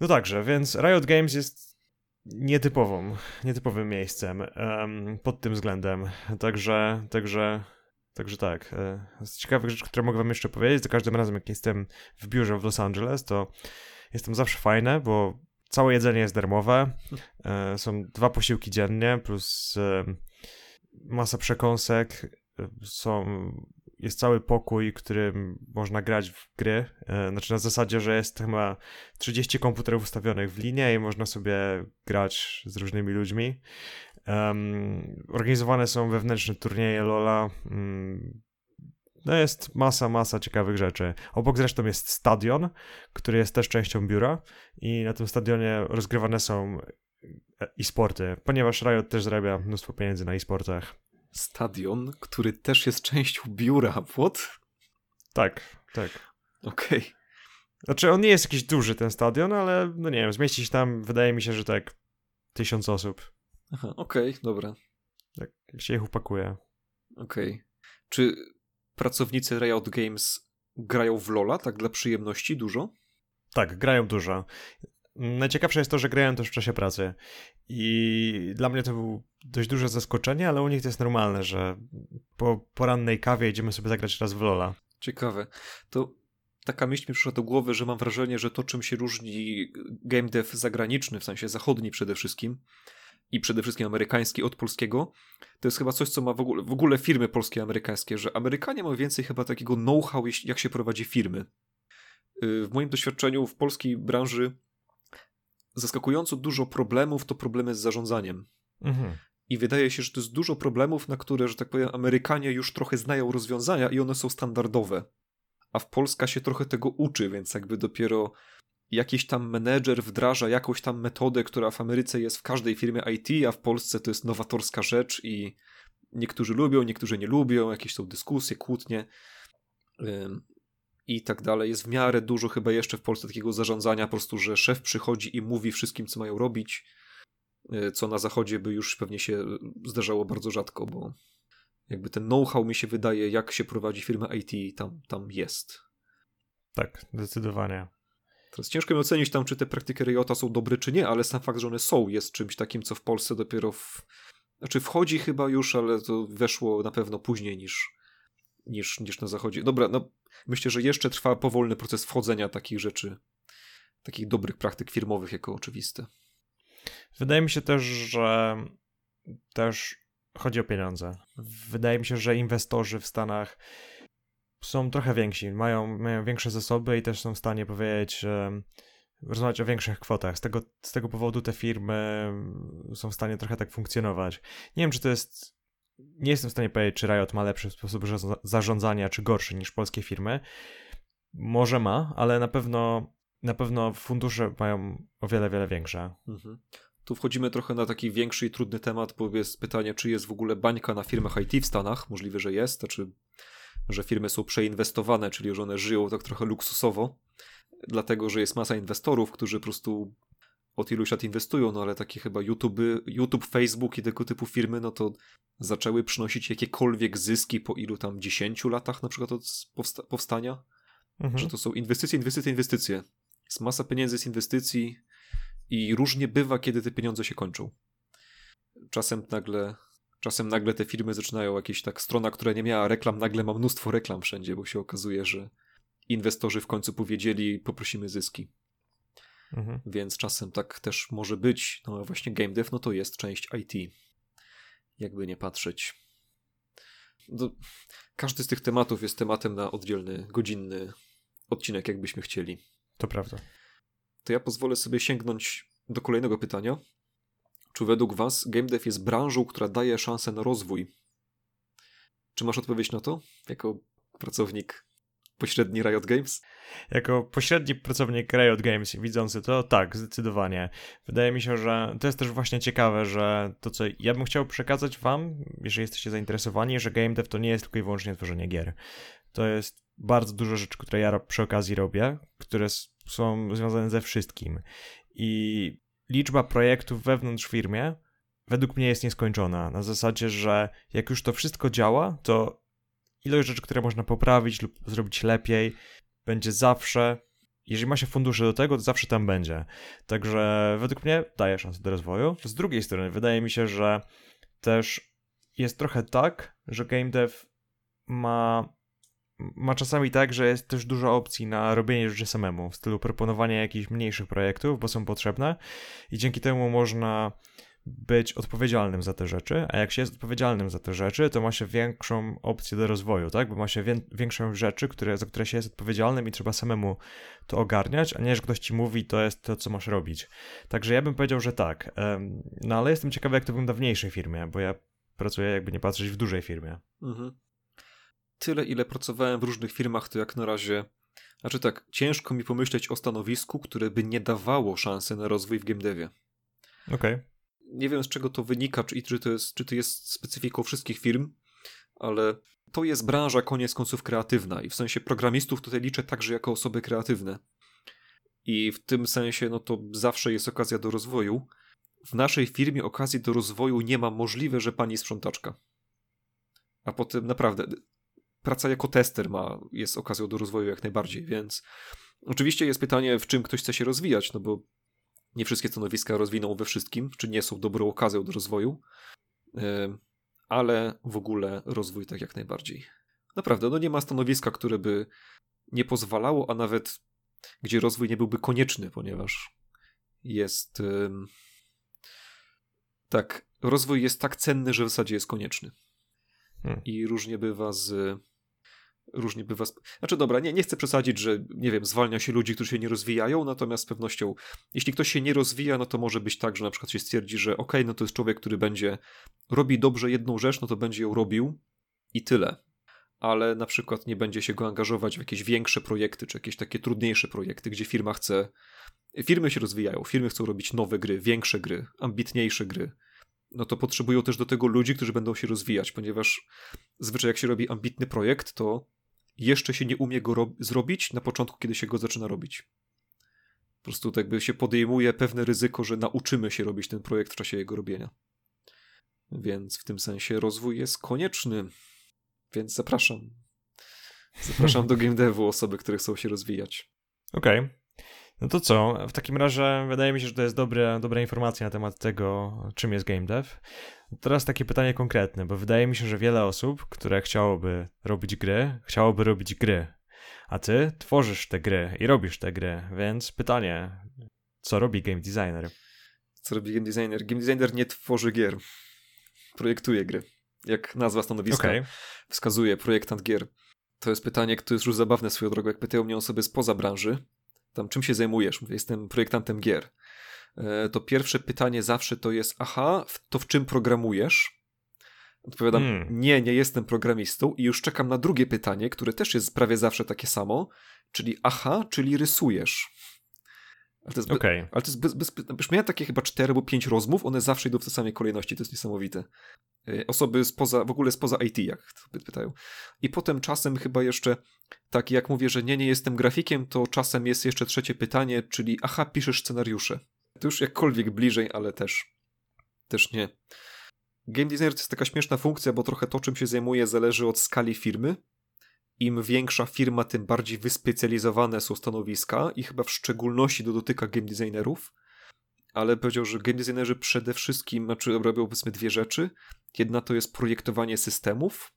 No także, więc Riot Games jest nietypową, nietypowym miejscem um, pod tym względem. Także, także, także tak. E, z ciekawych rzeczy, które mogę wam jeszcze powiedzieć, za każdym razem jak jestem w biurze w Los Angeles, to jestem zawsze fajne, bo Całe jedzenie jest darmowe. E, są dwa posiłki dziennie, plus e, masa przekąsek. E, są, jest cały pokój, którym można grać w gry. Znaczy na zasadzie, że jest chyba 30 komputerów ustawionych w linie i można sobie grać z różnymi ludźmi. Um, organizowane są wewnętrzne turnieje LoLa. Um, no jest masa, masa ciekawych rzeczy. Obok zresztą jest stadion, który jest też częścią biura i na tym stadionie rozgrywane są e-sporty, ponieważ Riot też zarabia mnóstwo pieniędzy na e-sportach. Stadion, który też jest częścią biura, what? Tak, tak. Okej. Okay. Znaczy on nie jest jakiś duży ten stadion, ale no nie wiem, zmieści się tam, wydaje mi się, że tak tysiąc osób. Aha, okej, okay, dobra. Tak, jak się ich upakuje. Okej. Okay. Czy pracownicy Riot Games grają w LoLa, tak dla przyjemności dużo? Tak, grają dużo. Najciekawsze jest to, że grają też w czasie pracy. I dla mnie to było dość duże zaskoczenie, ale u nich to jest normalne, że po porannej kawie idziemy sobie zagrać raz w Lola. Ciekawe. To taka myśl mi przyszła do głowy, że mam wrażenie, że to czym się różni game dev zagraniczny, w sensie zachodni przede wszystkim, i przede wszystkim amerykański od polskiego, to jest chyba coś, co ma w ogóle, w ogóle firmy polskie amerykańskie, że Amerykanie mają więcej chyba takiego know-how, jak się prowadzi firmy. Y, w moim doświadczeniu w polskiej branży zaskakująco dużo problemów to problemy z zarządzaniem. Mhm. I wydaje się, że to jest dużo problemów, na które, że tak powiem, Amerykanie już trochę znają rozwiązania i one są standardowe. A w Polska się trochę tego uczy, więc jakby dopiero jakiś tam menedżer wdraża jakąś tam metodę, która w Ameryce jest w każdej firmie IT, a w Polsce to jest nowatorska rzecz i niektórzy lubią, niektórzy nie lubią, jakieś są dyskusje, kłótnie i tak dalej. Jest w miarę dużo chyba jeszcze w Polsce takiego zarządzania, po prostu, że szef przychodzi i mówi wszystkim, co mają robić, y, co na zachodzie by już pewnie się zdarzało bardzo rzadko, bo jakby ten know-how mi się wydaje, jak się prowadzi firmę IT, tam, tam jest. Tak, zdecydowanie. Teraz ciężko mi ocenić tam, czy te praktyki Riota są dobre, czy nie, ale sam fakt, że one są, jest czymś takim, co w Polsce dopiero w... Znaczy wchodzi chyba już, ale to weszło na pewno później niż, niż, niż na zachodzie. Dobra, no myślę, że jeszcze trwa powolny proces wchodzenia takich rzeczy, takich dobrych praktyk firmowych jako oczywiste. Wydaje mi się też, że też chodzi o pieniądze. Wydaje mi się, że inwestorzy w Stanach są trochę więksi, mają, mają większe zasoby i też są w stanie powiedzieć, rozmawiać o większych kwotach. Z tego, z tego powodu te firmy są w stanie trochę tak funkcjonować. Nie wiem, czy to jest. Nie jestem w stanie powiedzieć, czy Riot ma lepszy sposób zarządzania, czy gorszy niż polskie firmy. Może ma, ale na pewno na pewno fundusze mają o wiele, wiele większe. Mhm. Tu wchodzimy trochę na taki większy i trudny temat, bo jest pytanie, czy jest w ogóle bańka na firmach IT w Stanach. Możliwe, że jest, znaczy, że firmy są przeinwestowane, czyli że one żyją tak trochę luksusowo, dlatego, że jest masa inwestorów, którzy po prostu od iluś lat inwestują, no ale takie chyba YouTube, YouTube, Facebook i tego typu firmy, no to zaczęły przynosić jakiekolwiek zyski po ilu tam 10 latach na przykład od powsta powstania. Mhm. Że to są inwestycje, inwestycje, inwestycje. Jest masa pieniędzy z inwestycji, i różnie bywa, kiedy te pieniądze się kończą. Czasem nagle, czasem nagle te firmy zaczynają jakieś tak strona, która nie miała reklam, nagle ma mnóstwo reklam wszędzie, bo się okazuje, że inwestorzy w końcu powiedzieli, poprosimy zyski. Mhm. Więc czasem tak też może być. No a właśnie game dev, no to jest część IT. Jakby nie patrzeć. No, każdy z tych tematów jest tematem na oddzielny, godzinny odcinek, jakbyśmy chcieli. To prawda to ja pozwolę sobie sięgnąć do kolejnego pytania. Czy według Was game dev jest branżą, która daje szansę na rozwój? Czy masz odpowiedź na to, jako pracownik pośredni Riot Games? Jako pośredni pracownik Riot Games widzący to, tak, zdecydowanie. Wydaje mi się, że to jest też właśnie ciekawe, że to, co ja bym chciał przekazać Wam, jeżeli jesteście zainteresowani, że game dev to nie jest tylko i wyłącznie tworzenie gier. To jest bardzo dużo rzeczy, które ja przy okazji robię, które są związane ze wszystkim. I liczba projektów wewnątrz firmie według mnie jest nieskończona. Na zasadzie, że jak już to wszystko działa, to ilość rzeczy, które można poprawić lub zrobić lepiej, będzie zawsze. Jeżeli ma się fundusze do tego, to zawsze tam będzie. Także według mnie daje szansę do rozwoju. Z drugiej strony, wydaje mi się, że też jest trochę tak, że game dev ma ma czasami tak, że jest też dużo opcji na robienie rzeczy samemu, w stylu proponowania jakichś mniejszych projektów, bo są potrzebne i dzięki temu można być odpowiedzialnym za te rzeczy, a jak się jest odpowiedzialnym za te rzeczy, to ma się większą opcję do rozwoju, tak? Bo ma się wię większą rzeczy, które, za które się jest odpowiedzialnym i trzeba samemu to ogarniać, a nie, że ktoś ci mówi, to jest to, co masz robić. Także ja bym powiedział, że tak. No ale jestem ciekawy, jak to wygląda w mniejszej firmie, bo ja pracuję, jakby nie patrzeć, w dużej firmie. Mhm tyle, ile pracowałem w różnych firmach, to jak na razie. Znaczy tak, ciężko mi pomyśleć o stanowisku, które by nie dawało szansy na rozwój w game devie. Okej. Okay. Nie wiem z czego to wynika, czy, czy, to jest, czy to jest specyfiką wszystkich firm, ale to jest branża koniec końców kreatywna i w sensie programistów tutaj liczę także jako osoby kreatywne. I w tym sensie, no to zawsze jest okazja do rozwoju. W naszej firmie okazji do rozwoju nie ma możliwe, że pani sprzątaczka. A potem naprawdę praca jako tester ma, jest okazją do rozwoju jak najbardziej, więc oczywiście jest pytanie, w czym ktoś chce się rozwijać, no bo nie wszystkie stanowiska rozwiną we wszystkim, czy nie są dobrą okazją do rozwoju, ale w ogóle rozwój tak jak najbardziej. Naprawdę, no nie ma stanowiska, które by nie pozwalało, a nawet gdzie rozwój nie byłby konieczny, ponieważ jest. Tak, rozwój jest tak cenny, że w zasadzie jest konieczny. Hmm. I różnie bywa z różnie bywa. Znaczy, dobra, nie, nie chcę przesadzić, że nie wiem, zwalnia się ludzi, którzy się nie rozwijają, natomiast z pewnością, jeśli ktoś się nie rozwija, no to może być tak, że na przykład się stwierdzi, że okay, no to jest człowiek, który będzie robi dobrze jedną rzecz, no to będzie ją robił i tyle. Ale na przykład nie będzie się go angażować w jakieś większe projekty, czy jakieś takie trudniejsze projekty, gdzie firma chce. Firmy się rozwijają, firmy chcą robić nowe gry, większe gry, ambitniejsze gry no to potrzebują też do tego ludzi, którzy będą się rozwijać, ponieważ zwyczaj jak się robi ambitny projekt, to jeszcze się nie umie go zrobić na początku, kiedy się go zaczyna robić. Po prostu tak jakby się podejmuje pewne ryzyko, że nauczymy się robić ten projekt w czasie jego robienia. więc w tym sensie rozwój jest konieczny. Więc zapraszam. Zapraszam do game devu osoby, które chcą się rozwijać. Okej. Okay. No to co? W takim razie wydaje mi się, że to jest dobre, dobra informacja na temat tego, czym jest game dev. Teraz takie pytanie konkretne, bo wydaje mi się, że wiele osób, które chciałoby robić gry, chciałoby robić gry. A ty tworzysz te gry i robisz te gry, więc pytanie, co robi game designer? Co robi game designer? Game designer nie tworzy gier, projektuje gry. Jak nazwa stanowiska okay. wskazuje, projektant gier. To jest pytanie, które jest już zabawne swoją drogą. Jak pytają mnie osoby spoza branży, tam czym się zajmujesz? Mówię, jestem projektantem gier. E, to pierwsze pytanie zawsze to jest, aha, to w czym programujesz? Odpowiadam, hmm. nie, nie jestem programistą i już czekam na drugie pytanie, które też jest prawie zawsze takie samo, czyli aha, czyli rysujesz. Ale to jest, okay. ale to jest bez, bez, już miałem takie chyba cztery albo pięć rozmów, one zawsze idą w tej samej kolejności, to jest niesamowite. E, osoby spoza, w ogóle spoza IT, jak pytają. I potem czasem chyba jeszcze, tak jak mówię, że nie, nie jestem grafikiem, to czasem jest jeszcze trzecie pytanie, czyli aha, piszesz scenariusze. To już jakkolwiek bliżej, ale też, też nie. Game designer to jest taka śmieszna funkcja, bo trochę to, czym się zajmuje, zależy od skali firmy. Im większa firma, tym bardziej wyspecjalizowane są stanowiska i chyba w szczególności to dotyka game designerów. Ale powiedział, że game designerzy przede wszystkim znaczy, robią powiedzmy dwie rzeczy. Jedna to jest projektowanie systemów.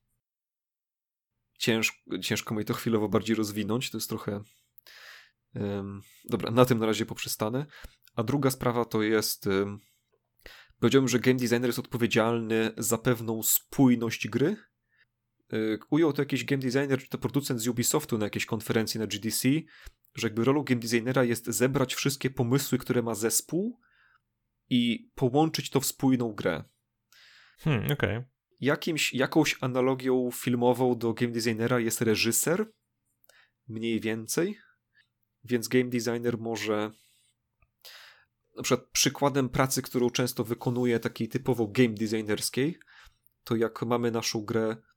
Ciężko, ciężko mi to chwilowo bardziej rozwinąć, to jest trochę. Um, dobra, na tym na razie poprzestanę. A druga sprawa to jest. Um, powiedziałbym, że game designer jest odpowiedzialny za pewną spójność gry. Um, ujął to jakiś game designer czy to producent z Ubisoftu na jakiejś konferencji na GDC, że jakby rolą game designera jest zebrać wszystkie pomysły, które ma zespół i połączyć to w spójną grę. Hmm, okej. Okay. Jakimś, jakąś analogią filmową do game designera jest reżyser, mniej więcej, więc game designer może na przykład przykładem pracy, którą często wykonuję, takiej typowo game designerskiej, to jak mamy naszą grę, y,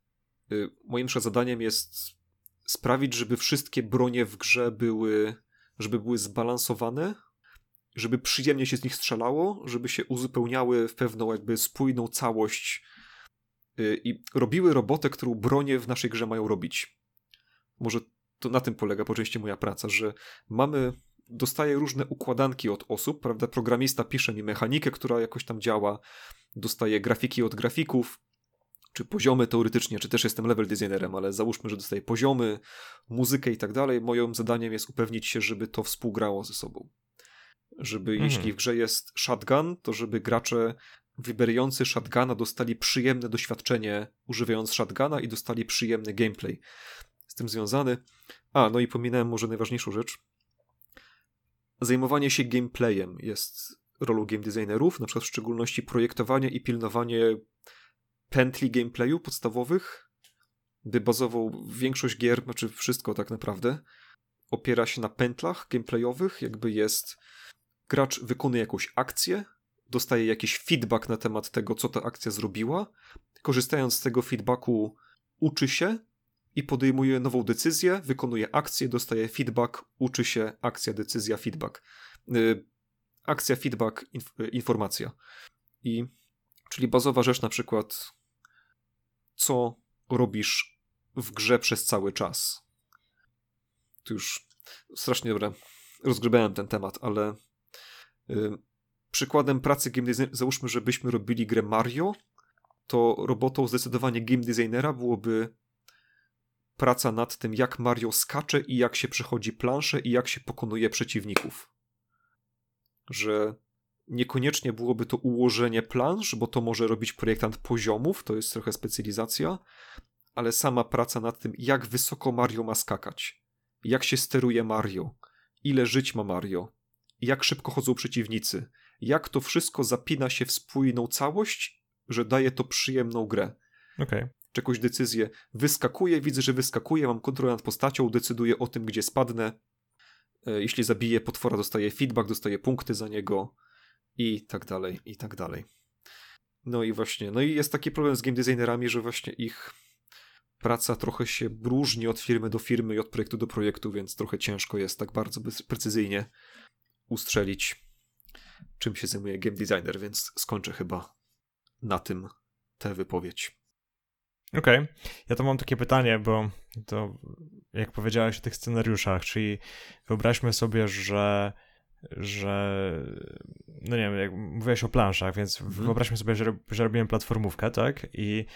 moim zadaniem jest sprawić, żeby wszystkie bronie w grze były, żeby były zbalansowane, żeby przyjemnie się z nich strzelało, żeby się uzupełniały w pewną jakby spójną całość y, i robiły robotę, którą bronie w naszej grze mają robić. Może to na tym polega po części moja praca, że mamy dostaję różne układanki od osób, prawda? Programista pisze mi mechanikę, która jakoś tam działa, dostaję grafiki od grafików, czy poziomy teoretycznie, czy też jestem level designerem, ale załóżmy, że dostaję poziomy, muzykę i tak dalej. Moim zadaniem jest upewnić się, żeby to współgrało ze sobą żeby mhm. jeśli w grze jest shotgun, to żeby gracze wybierający shotguna dostali przyjemne doświadczenie używając shotguna i dostali przyjemny gameplay z tym związany. A, no i pominąłem może najważniejszą rzecz. Zajmowanie się gameplayem jest rolą game designerów, na przykład w szczególności projektowanie i pilnowanie pętli gameplayu podstawowych, by bazował większość gier, znaczy wszystko tak naprawdę, opiera się na pętlach gameplayowych, jakby jest gracz wykonuje jakąś akcję, dostaje jakiś feedback na temat tego, co ta akcja zrobiła. Korzystając z tego feedbacku, uczy się i podejmuje nową decyzję, wykonuje akcję, dostaje feedback, uczy się, akcja, decyzja, feedback. Yy, akcja, feedback, inf informacja. I czyli bazowa rzecz na przykład, co robisz w grze przez cały czas. Tu już strasznie dobra, rozgrybałem ten temat, ale Przykładem pracy game designera, załóżmy, żebyśmy robili grę Mario, to robotą zdecydowanie game designera byłoby praca nad tym, jak Mario skacze i jak się przechodzi planszę i jak się pokonuje przeciwników. Że niekoniecznie byłoby to ułożenie plansz, bo to może robić projektant poziomów, to jest trochę specjalizacja, ale sama praca nad tym, jak wysoko Mario ma skakać, jak się steruje Mario, ile żyć ma Mario, jak szybko chodzą przeciwnicy, jak to wszystko zapina się w spójną całość, że daje to przyjemną grę. Okay. Czy jakąś decyzję wyskakuję, widzę, że wyskakuje, mam kontrolę nad postacią, decyduję o tym, gdzie spadnę. E, jeśli zabiję potwora, dostaję feedback, dostaję punkty za niego i tak dalej, i tak dalej. No i właśnie, no i jest taki problem z game designerami, że właśnie ich praca trochę się różni od firmy do firmy i od projektu do projektu, więc trochę ciężko jest tak bardzo precyzyjnie ustrzelić, czym się zajmuje game designer, więc skończę chyba na tym tę wypowiedź. Okej. Okay. Ja to mam takie pytanie, bo to jak powiedziałeś o tych scenariuszach, czyli wyobraźmy sobie, że że no nie wiem, jak mówiłeś o planszach, więc mhm. wyobraźmy sobie, że, że robimy platformówkę, tak? I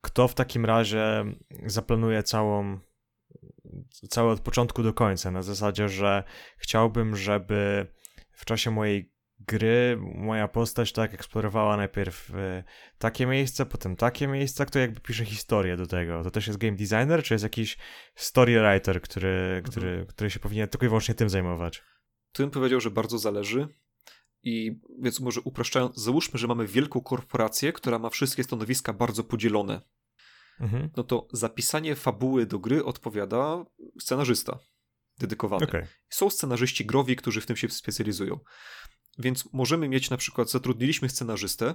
kto w takim razie zaplanuje całą całe od początku do końca, na zasadzie, że chciałbym, żeby w czasie mojej gry moja postać tak eksplorowała najpierw e, takie miejsce, potem takie miejsca, kto jakby pisze historię do tego. To też jest game designer, czy jest jakiś story writer, który, mhm. który, który się powinien tylko i wyłącznie tym zajmować? Tu bym powiedział, że bardzo zależy. I więc może upraszczając, załóżmy, że mamy wielką korporację, która ma wszystkie stanowiska bardzo podzielone. Mhm. No to zapisanie fabuły do gry odpowiada scenarzysta dedykowany. Okay. Są scenarzyści growi, którzy w tym się specjalizują. Więc możemy mieć na przykład, zatrudniliśmy scenarzystę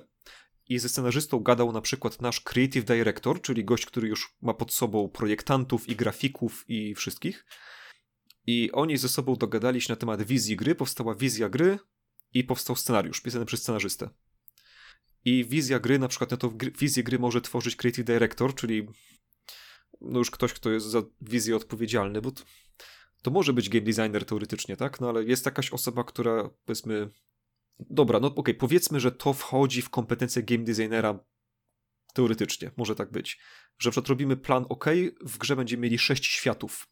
i ze scenarzystą gadał na przykład nasz creative director, czyli gość, który już ma pod sobą projektantów i grafików i wszystkich. I oni ze sobą dogadali się na temat wizji gry, powstała wizja gry i powstał scenariusz pisany przez scenarzystę. I wizja gry, na przykład, no to wizję gry może tworzyć creative director, czyli no już ktoś, kto jest za wizję odpowiedzialny, bo to, to może być game designer teoretycznie, tak? No ale jest jakaś osoba, która powiedzmy dobra, no okej, okay, powiedzmy, że to wchodzi w kompetencje game designera teoretycznie, może tak być. Że przykład robimy plan OK, w grze będziemy mieli sześć światów.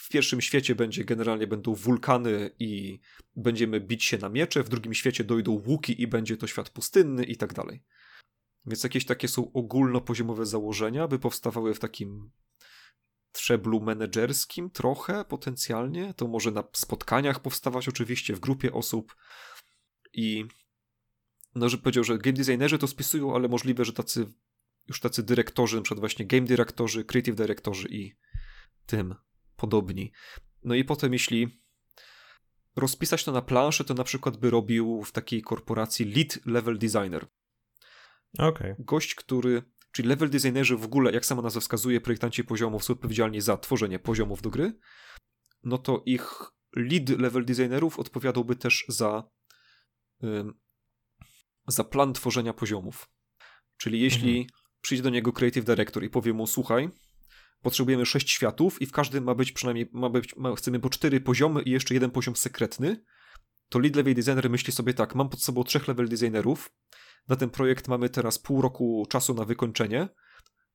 W pierwszym świecie będzie generalnie będą wulkany i będziemy bić się na miecze, w drugim świecie dojdą łuki i będzie to świat pustynny i tak dalej. Więc jakieś takie są ogólnopoziomowe założenia, by powstawały w takim trzeblu menedżerskim trochę potencjalnie. To może na spotkaniach powstawać oczywiście w grupie osób, i no, że powiedział, że game designerzy to spisują, ale możliwe, że tacy już tacy dyrektorzy, na przykład właśnie game dyrektorzy, creative dyrektorzy i tym podobni. No i potem jeśli rozpisać to na planszę, to na przykład by robił w takiej korporacji lead level designer. Okay. Gość, który, czyli level designerzy w ogóle, jak sama nazwa wskazuje, projektanci poziomów są odpowiedzialni za tworzenie poziomów do gry, no to ich lead level designerów odpowiadałby też za za plan tworzenia poziomów. Czyli jeśli mhm. przyjdzie do niego Creative Director i powie mu, słuchaj, potrzebujemy sześć światów i w każdym ma być przynajmniej, ma być, ma, chcemy po cztery poziomy i jeszcze jeden poziom sekretny, to lead level designer myśli sobie tak, mam pod sobą trzech level designerów, na ten projekt mamy teraz pół roku czasu na wykończenie,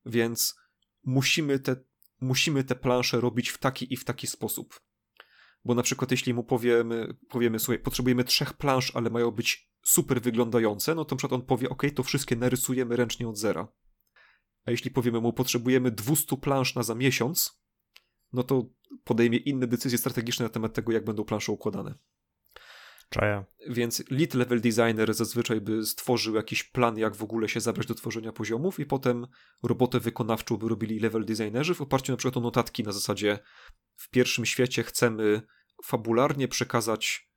więc musimy te, musimy te plansze robić w taki i w taki sposób. Bo na przykład jeśli mu powiemy, powiemy, słuchaj, potrzebujemy trzech plansz, ale mają być super wyglądające, no to na przykład on powie, ok, to wszystkie narysujemy ręcznie od zera. A jeśli powiemy mu, potrzebujemy 200 plansz na za miesiąc, no to podejmie inne decyzje strategiczne na temat tego, jak będą plansze układane. Czaja. Więc lead level designer zazwyczaj by stworzył jakiś plan, jak w ogóle się zabrać do tworzenia poziomów i potem robotę wykonawczą by robili level designerzy w oparciu na przykład o notatki na zasadzie w pierwszym świecie chcemy fabularnie przekazać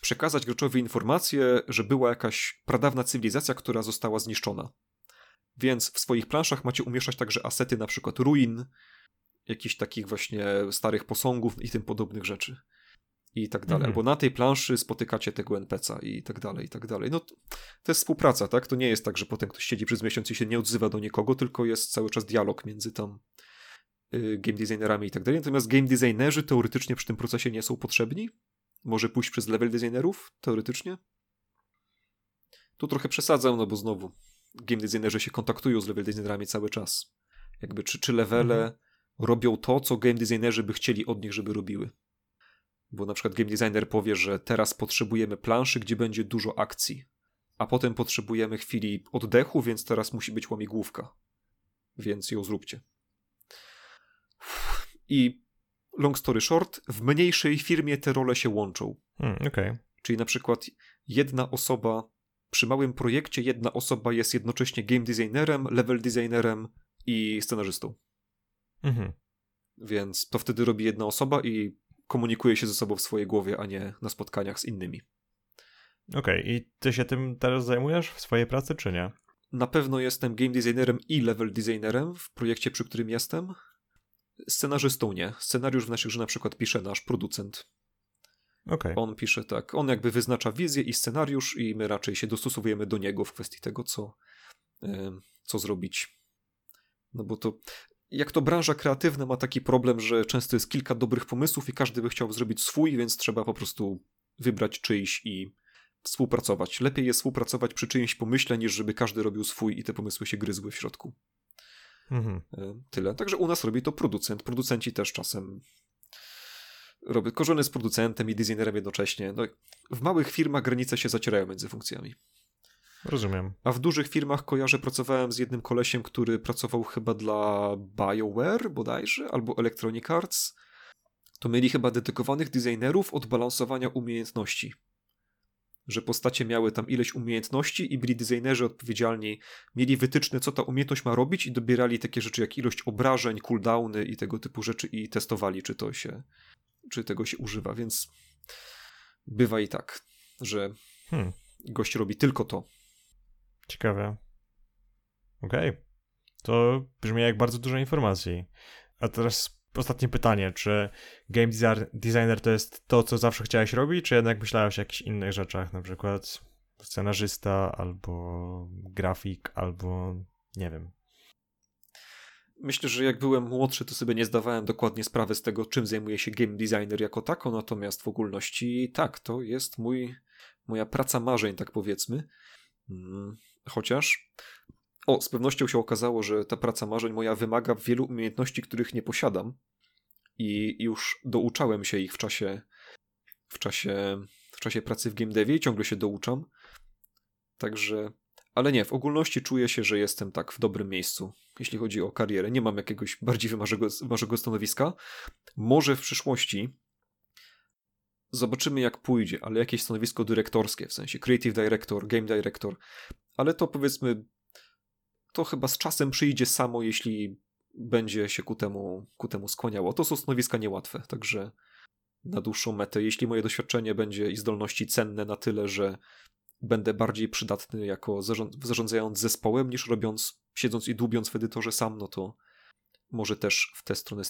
przekazać graczowi informację, że była jakaś pradawna cywilizacja, która została zniszczona. Więc w swoich planszach macie umieszczać także asety na przykład ruin, jakichś takich właśnie starych posągów i tym podobnych rzeczy. I tak dalej. Mhm. Albo na tej planszy spotykacie tego NPC'a i tak dalej, i tak dalej. No to, jest współpraca, tak? To nie jest tak, że potem ktoś siedzi przez miesiąc i się nie odzywa do nikogo, tylko jest cały czas dialog między tam Y, game designerami i tak dalej. Natomiast game designerzy teoretycznie przy tym procesie nie są potrzebni. Może pójść przez level designerów, teoretycznie. Tu trochę przesadzam, no bo znowu game designerzy się kontaktują z level designerami cały czas. Jakby czy, czy levele mhm. robią to, co game designerzy by chcieli od nich, żeby robiły. Bo na przykład game designer powie, że teraz potrzebujemy planszy, gdzie będzie dużo akcji, a potem potrzebujemy chwili oddechu, więc teraz musi być łamigłówka. Więc ją zróbcie. I long story short, w mniejszej firmie te role się łączą. Hmm, okay. Czyli na przykład jedna osoba przy małym projekcie, jedna osoba jest jednocześnie game designerem, level designerem i scenarzystą. Mhm. Więc to wtedy robi jedna osoba i komunikuje się ze sobą w swojej głowie, a nie na spotkaniach z innymi. Okej, okay. i ty się tym teraz zajmujesz w swojej pracy, czy nie? Na pewno jestem game designerem i level designerem w projekcie, przy którym jestem. Scenarzystą nie. Scenariusz w naszej grze na przykład pisze nasz producent. Okay. On pisze tak. On jakby wyznacza wizję i scenariusz, i my raczej się dostosowujemy do niego w kwestii tego, co, co zrobić. No bo to jak to branża kreatywna ma taki problem, że często jest kilka dobrych pomysłów i każdy by chciał zrobić swój, więc trzeba po prostu wybrać czyjś i współpracować. Lepiej jest współpracować przy czyimś pomyśle, niż żeby każdy robił swój i te pomysły się gryzły w środku. Mhm. E, tyle. Także u nas robi to producent. Producenci też czasem. Korzony z producentem i designerem jednocześnie. No, w małych firmach granice się zacierają między funkcjami. Rozumiem. A w dużych firmach kojarzę, pracowałem z jednym kolesiem, który pracował chyba dla BioWare bodajże, albo Electronic Arts. To mieli chyba dedykowanych designerów od balansowania umiejętności. Że postacie miały tam ileś umiejętności i byli designerzy odpowiedzialni, mieli wytyczne, co ta umiejętność ma robić i dobierali takie rzeczy jak ilość obrażeń, cooldowny i tego typu rzeczy i testowali, czy to się, czy tego się używa, więc bywa i tak, że hmm. gość robi tylko to, Ciekawe. Okej. Okay. To brzmi jak bardzo dużo informacji. A teraz ostatnie pytanie. Czy game designer to jest to, co zawsze chciałeś robić, czy jednak myślałeś o jakichś innych rzeczach, na przykład scenarzysta, albo grafik, albo nie wiem. Myślę, że jak byłem młodszy, to sobie nie zdawałem dokładnie sprawy z tego, czym zajmuje się game designer jako tako, natomiast w ogólności tak, to jest mój, moja praca marzeń, tak powiedzmy. Mm, Chociaż o, z pewnością się okazało, że ta praca marzeń moja wymaga wielu umiejętności, których nie posiadam i już douczałem się ich w czasie w czasie, w czasie pracy w game devie i ciągle się douczam. Także, ale nie, w ogólności czuję się, że jestem tak w dobrym miejscu, jeśli chodzi o karierę. Nie mam jakiegoś bardziej wymarzego stanowiska. Może w przyszłości zobaczymy jak pójdzie, ale jakieś stanowisko dyrektorskie, w sensie creative director, game director, ale to powiedzmy, to chyba z czasem przyjdzie samo, jeśli będzie się ku temu, ku temu skłaniało. To są stanowiska niełatwe, także na dłuższą metę, jeśli moje doświadczenie będzie i zdolności cenne na tyle, że będę bardziej przydatny jako zarządzając zespołem, niż robiąc, siedząc i dłubiąc w edytorze sam, no to może też w tę stronę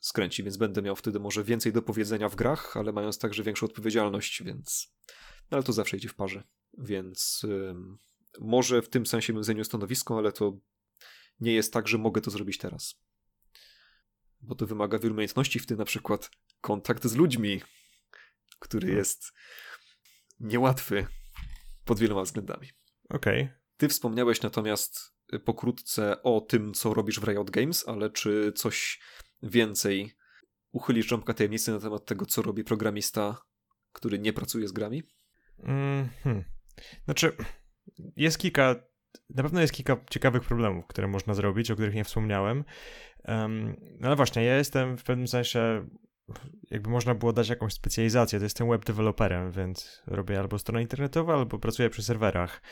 skręci, więc będę miał wtedy może więcej do powiedzenia w grach, ale mając także większą odpowiedzialność, więc... No ale to zawsze idzie w parze, więc może w tym sensie bym zajmował stanowisko, ale to nie jest tak, że mogę to zrobić teraz. Bo to wymaga wielu umiejętności, w tym na przykład kontakt z ludźmi, który hmm. jest niełatwy pod wieloma względami. Okej. Okay. Ty wspomniałeś natomiast pokrótce o tym, co robisz w Riot Games, ale czy coś więcej uchylisz ząbka tajemnicy na temat tego, co robi programista, który nie pracuje z grami? Mm -hmm. Znaczy, jest kilka, na pewno jest kilka ciekawych problemów, które można zrobić, o których nie wspomniałem. Um, ale właśnie, ja jestem w pewnym sensie, jakby można było dać jakąś specjalizację, to jestem web developerem, więc robię albo strony internetowe, albo pracuję przy serwerach.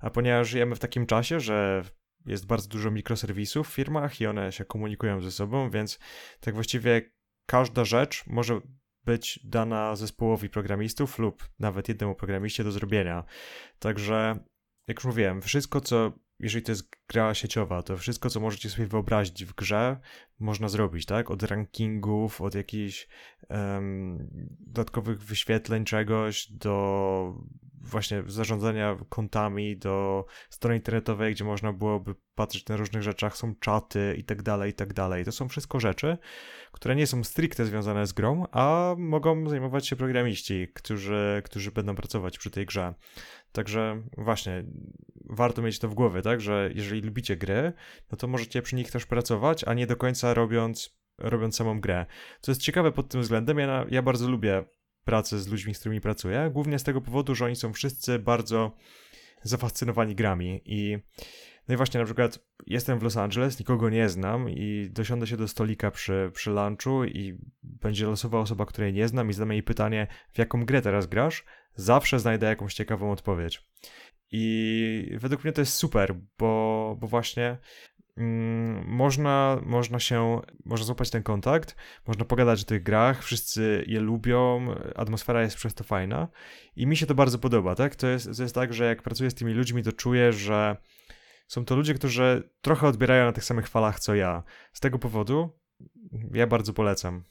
A ponieważ żyjemy w takim czasie, że jest bardzo dużo mikroserwisów w firmach i one się komunikują ze sobą, więc tak właściwie każda rzecz może być dana zespołowi programistów lub nawet jednemu programiście do zrobienia. Także jak już mówiłem, wszystko co, jeżeli to jest gra sieciowa, to wszystko co możecie sobie wyobrazić w grze, można zrobić, tak? Od rankingów, od jakichś um, dodatkowych wyświetleń czegoś, do właśnie zarządzania kontami, do strony internetowej, gdzie można byłoby patrzeć na różnych rzeczach, są czaty i tak dalej, i tak dalej. To są wszystko rzeczy, które nie są stricte związane z grą, a mogą zajmować się programiści, którzy, którzy będą pracować przy tej grze. Także właśnie, warto mieć to w głowie, tak, że jeżeli lubicie gry, no to możecie przy nich też pracować, a nie do końca robiąc, robiąc samą grę. Co jest ciekawe pod tym względem, ja, ja bardzo lubię pracę z ludźmi, z którymi pracuję, głównie z tego powodu, że oni są wszyscy bardzo zafascynowani grami i no i właśnie na przykład jestem w Los Angeles, nikogo nie znam i dosiądę się do stolika przy, przy lunchu i będzie losowa osoba, której nie znam i zadam jej pytanie, w jaką grę teraz grasz? Zawsze znajdę jakąś ciekawą odpowiedź. I według mnie to jest super, bo, bo właśnie można, można się, można złapać ten kontakt, można pogadać o tych grach, wszyscy je lubią, atmosfera jest przez to fajna i mi się to bardzo podoba, tak? To jest, to jest tak, że jak pracuję z tymi ludźmi, to czuję, że są to ludzie, którzy trochę odbierają na tych samych falach co ja. Z tego powodu ja bardzo polecam.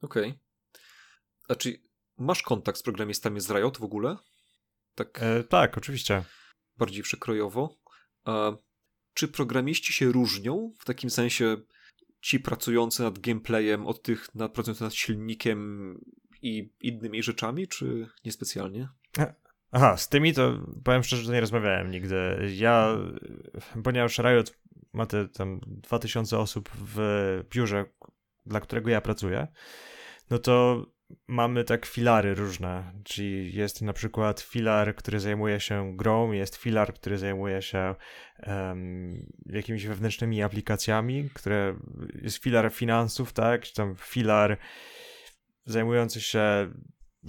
Okej. Okay. A czy masz kontakt z programistami z Riot w ogóle? Tak, e, tak, oczywiście. Bardziej przekrojowo. A czy programiści się różnią w takim sensie ci pracujący nad gameplayem od tych nad, pracujących nad silnikiem i innymi rzeczami, czy niespecjalnie? Aha, z tymi to powiem szczerze, że nie rozmawiałem nigdy. Ja, ponieważ Riot ma te tam 2000 osób w biurze, dla którego ja pracuję, no to mamy tak filary różne, czyli jest na przykład filar, który zajmuje się grą, jest filar, który zajmuje się um, jakimiś wewnętrznymi aplikacjami, które jest filar finansów, tak, czy tam filar zajmujący się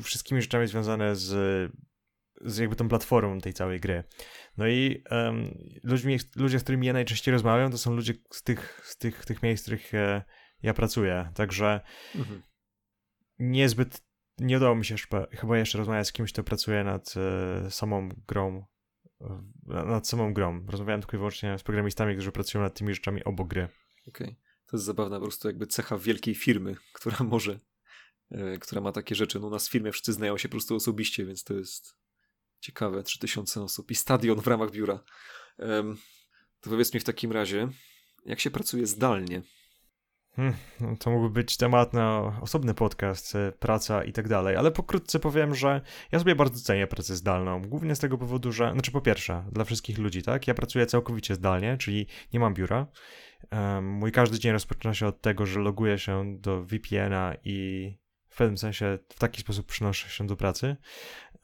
wszystkimi rzeczami związane z, z jakby tą platformą tej całej gry. No i um, ludźmi, ludzie, z którymi ja najczęściej rozmawiam, to są ludzie z tych, z tych, tych miejsc, w których e, ja pracuję, także mhm niezbyt nie udało mi się chyba jeszcze rozmawiać z kimś, kto pracuje nad e, samą grą. E, nad samą grą. Rozmawiałem tylko i wyłącznie z programistami, którzy pracują nad tymi rzeczami obok gry. Okej. Okay. To jest zabawna po prostu jakby cecha wielkiej firmy, która może, e, która ma takie rzeczy. No u nas w firmie wszyscy znają się po prostu osobiście, więc to jest ciekawe. 3000 osób i stadion w ramach biura. To powiedz mi w takim razie, jak się pracuje zdalnie? Hmm, no to mógłby być temat na osobny podcast, e, praca i tak dalej, ale pokrótce powiem, że ja sobie bardzo cenię pracę zdalną, głównie z tego powodu, że, znaczy po pierwsze, dla wszystkich ludzi, tak, ja pracuję całkowicie zdalnie, czyli nie mam biura, um, mój każdy dzień rozpoczyna się od tego, że loguję się do VPN-a i w pewnym sensie w taki sposób przynoszę się do pracy.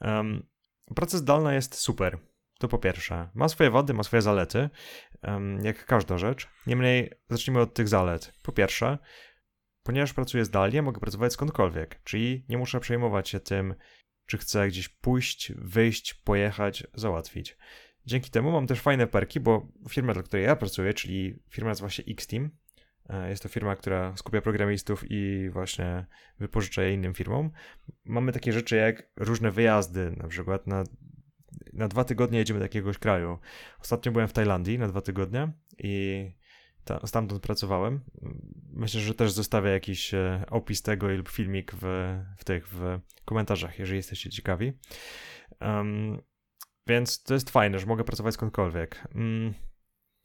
Um, praca zdalna jest super, to po pierwsze. Ma swoje wady, ma swoje zalety, jak każda rzecz. Niemniej zacznijmy od tych zalet. Po pierwsze, ponieważ pracuję zdalnie, mogę pracować skądkolwiek, czyli nie muszę przejmować się tym, czy chcę gdzieś pójść, wyjść, pojechać, załatwić. Dzięki temu mam też fajne perki, bo firma, dla której ja pracuję, czyli firma nazywa się Xteam, e, jest to firma, która skupia programistów i właśnie wypożycza je innym firmom. Mamy takie rzeczy jak różne wyjazdy, na przykład na na dwa tygodnie jedziemy do jakiegoś kraju. Ostatnio byłem w Tajlandii na dwa tygodnie i ta, stamtąd pracowałem. Myślę, że też zostawię jakiś e, opis tego lub filmik w, w tych w komentarzach, jeżeli jesteście ciekawi. Um, więc to jest fajne, że mogę pracować skądkolwiek. Um,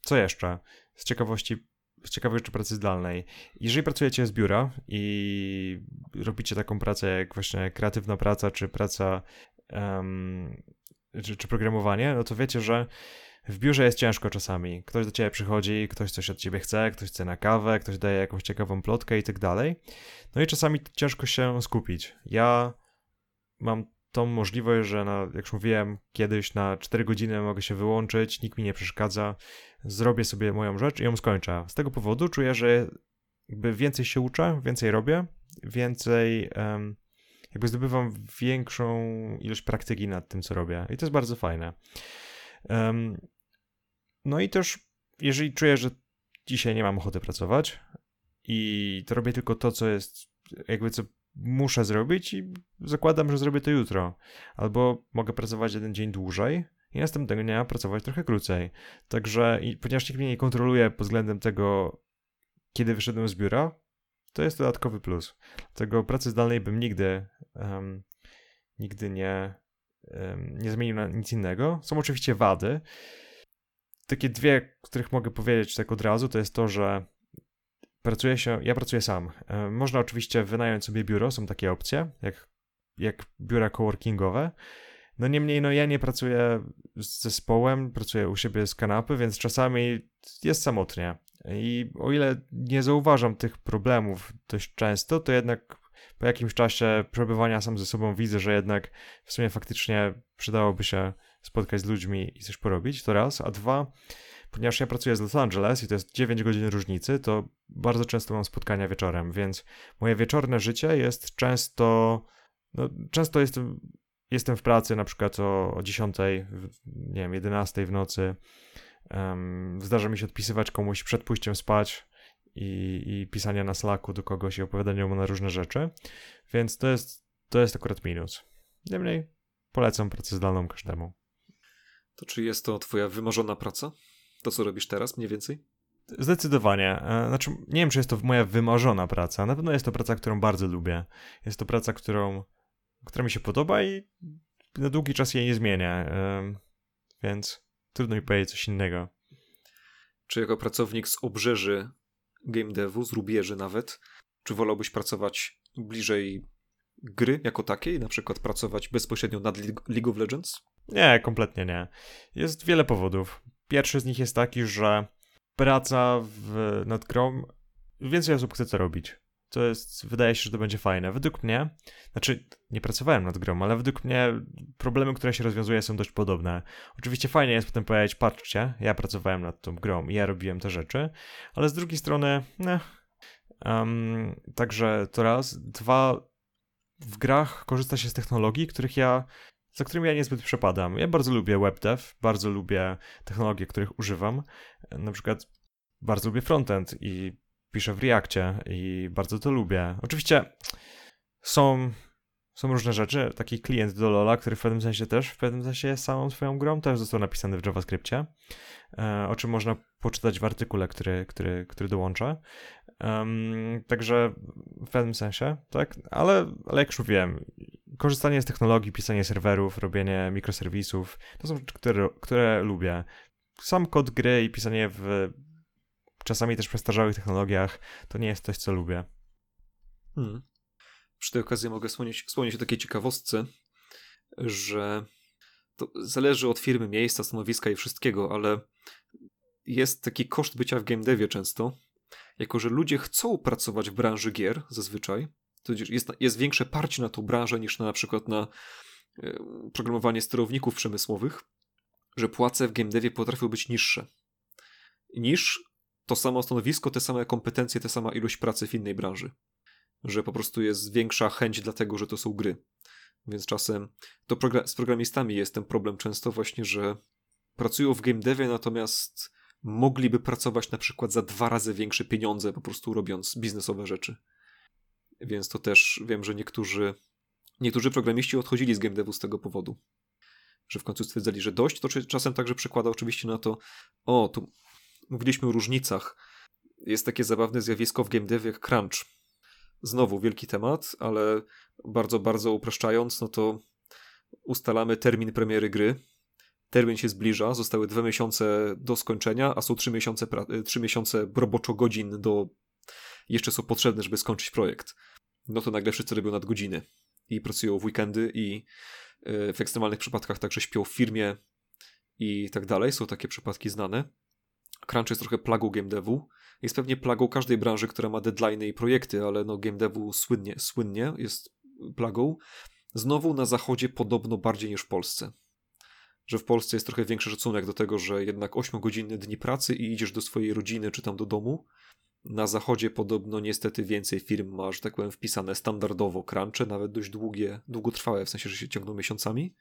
co jeszcze? Z ciekawości z ciekawej rzeczy pracy zdalnej. Jeżeli pracujecie z biura i robicie taką pracę jak właśnie kreatywna praca, czy praca um, czy, czy programowanie, no to wiecie, że w biurze jest ciężko czasami. Ktoś do ciebie przychodzi, ktoś coś od ciebie chce, ktoś chce na kawę, ktoś daje jakąś ciekawą plotkę i tak dalej. No i czasami ciężko się skupić. Ja mam tą możliwość, że na, jak już mówiłem, kiedyś na 4 godziny mogę się wyłączyć, nikt mi nie przeszkadza, zrobię sobie moją rzecz i ją skończę. Z tego powodu czuję, że jakby więcej się uczę, więcej robię, więcej um, jakby zdobywam większą ilość praktyki nad tym, co robię. I to jest bardzo fajne. Um, no i też, jeżeli czuję, że dzisiaj nie mam ochoty pracować i to robię tylko to, co jest, jakby co muszę zrobić i zakładam, że zrobię to jutro. Albo mogę pracować jeden dzień dłużej i następnego dnia pracować trochę krócej. Także, i, ponieważ nikt mnie nie kontroluje pod względem tego, kiedy wyszedłem z biura, to jest dodatkowy plus. Tego pracy zdalnej bym nigdy, um, nigdy nie, um, nie zmienił na nic innego. Są oczywiście wady. Takie dwie, których mogę powiedzieć tak od razu, to jest to, że pracuje się, ja pracuję sam. Um, można oczywiście wynająć sobie biuro, są takie opcje, jak, jak biura coworkingowe. No niemniej, no ja nie pracuję z zespołem, pracuję u siebie z kanapy, więc czasami jest samotnie. I o ile nie zauważam tych problemów dość często, to jednak po jakimś czasie przebywania sam ze sobą widzę, że jednak w sumie faktycznie przydałoby się spotkać z ludźmi i coś porobić, to raz, a dwa, ponieważ ja pracuję z Los Angeles i to jest 9 godzin różnicy, to bardzo często mam spotkania wieczorem, więc moje wieczorne życie jest często, no, często jestem, jestem w pracy na przykład o, o 10, nie wiem, 11 w nocy, Um, zdarza mi się odpisywać komuś przed pójściem spać i, i pisania na Slacku do kogoś i opowiadania mu na różne rzeczy, więc to jest, to jest akurat minus. Niemniej polecam pracę zdalną każdemu. To czy jest to twoja wymarzona praca? To, co robisz teraz mniej więcej? Zdecydowanie. E, znaczy, nie wiem, czy jest to moja wymarzona praca. Na pewno jest to praca, którą bardzo lubię. Jest to praca, którą, która mi się podoba i na długi czas jej nie zmienię. Więc Trudno mi powiedzieć coś innego. czy jako pracownik z obrzeży game devu, z rubieży nawet, czy wolałbyś pracować bliżej gry jako takiej, na przykład pracować bezpośrednio nad League of Legends? Nie, kompletnie nie. Jest wiele powodów. Pierwszy z nich jest taki, że praca w, nad grą, więcej osób chce to robić. To jest, wydaje się, że to będzie fajne. Według mnie, znaczy nie pracowałem nad grą, ale według mnie problemy, które się rozwiązuje są dość podobne. Oczywiście fajnie jest potem powiedzieć, patrzcie, ja pracowałem nad tą grą i ja robiłem te rzeczy, ale z drugiej strony, ne. Um, także to raz. Dwa, w grach korzysta się z technologii, których ja za którymi ja niezbyt przepadam. Ja bardzo lubię webdev, bardzo lubię technologie, których używam. Na przykład bardzo lubię frontend i piszę w Reakcie i bardzo to lubię. Oczywiście są, są różne rzeczy. Taki klient do Lola, który w pewnym sensie też, w pewnym sensie jest samą swoją grą, też został napisany w JavaScriptie, e, o czym można poczytać w artykule, który, który, który dołączę. Um, także w pewnym sensie, tak, ale, ale jak już mówiłem, korzystanie z technologii, pisanie serwerów, robienie mikroserwisów, to są rzeczy, które, które lubię. Sam kod gry i pisanie w czasami też przestarzałych technologiach to nie jest coś, co lubię. Hmm. Przy tej okazji mogę wspomnieć, wspomnieć o takiej ciekawostce, że to zależy od firmy, miejsca, stanowiska i wszystkiego, ale jest taki koszt bycia w game devie często, jako że ludzie chcą pracować w branży gier zazwyczaj, to jest, jest większe parcie na tą branżę niż na, na przykład na e, programowanie sterowników przemysłowych, że płace w game devie potrafią być niższe niż to samo stanowisko, te same kompetencje, ta sama ilość pracy w innej branży. Że po prostu jest większa chęć dlatego, że to są gry. Więc czasem to z programistami jest ten problem często właśnie, że pracują w game devie, natomiast mogliby pracować na przykład za dwa razy większe pieniądze, po prostu robiąc biznesowe rzeczy. Więc to też wiem, że niektórzy, niektórzy programiści odchodzili z game devu z tego powodu. Że w końcu stwierdzali, że dość, to czasem także przekłada oczywiście na to, o, tu mówiliśmy o różnicach. Jest takie zabawne zjawisko w game devie jak crunch. Znowu wielki temat, ale bardzo, bardzo upraszczając, no to ustalamy termin premiery gry, termin się zbliża, zostały dwa miesiące do skończenia, a są trzy miesiące, trzy miesiące roboczo godzin do jeszcze są potrzebne, żeby skończyć projekt. No to nagle wszyscy robią nadgodziny i pracują w weekendy i e, w ekstremalnych przypadkach także śpią w firmie i tak dalej. Są takie przypadki znane. Crunch jest trochę plagą game devu. Jest pewnie plagą każdej branży, która ma deadline i projekty, ale no game devu słynnie, słynnie jest plagą. Znowu na zachodzie podobno bardziej niż w Polsce że w Polsce jest trochę większy szacunek do tego, że jednak 8-godzinne dni pracy i idziesz do swojej rodziny czy tam do domu. Na zachodzie podobno niestety więcej firm ma, że tak powiem, wpisane standardowo crunche, nawet dość długie, długotrwałe, w sensie, że się ciągną miesiącami.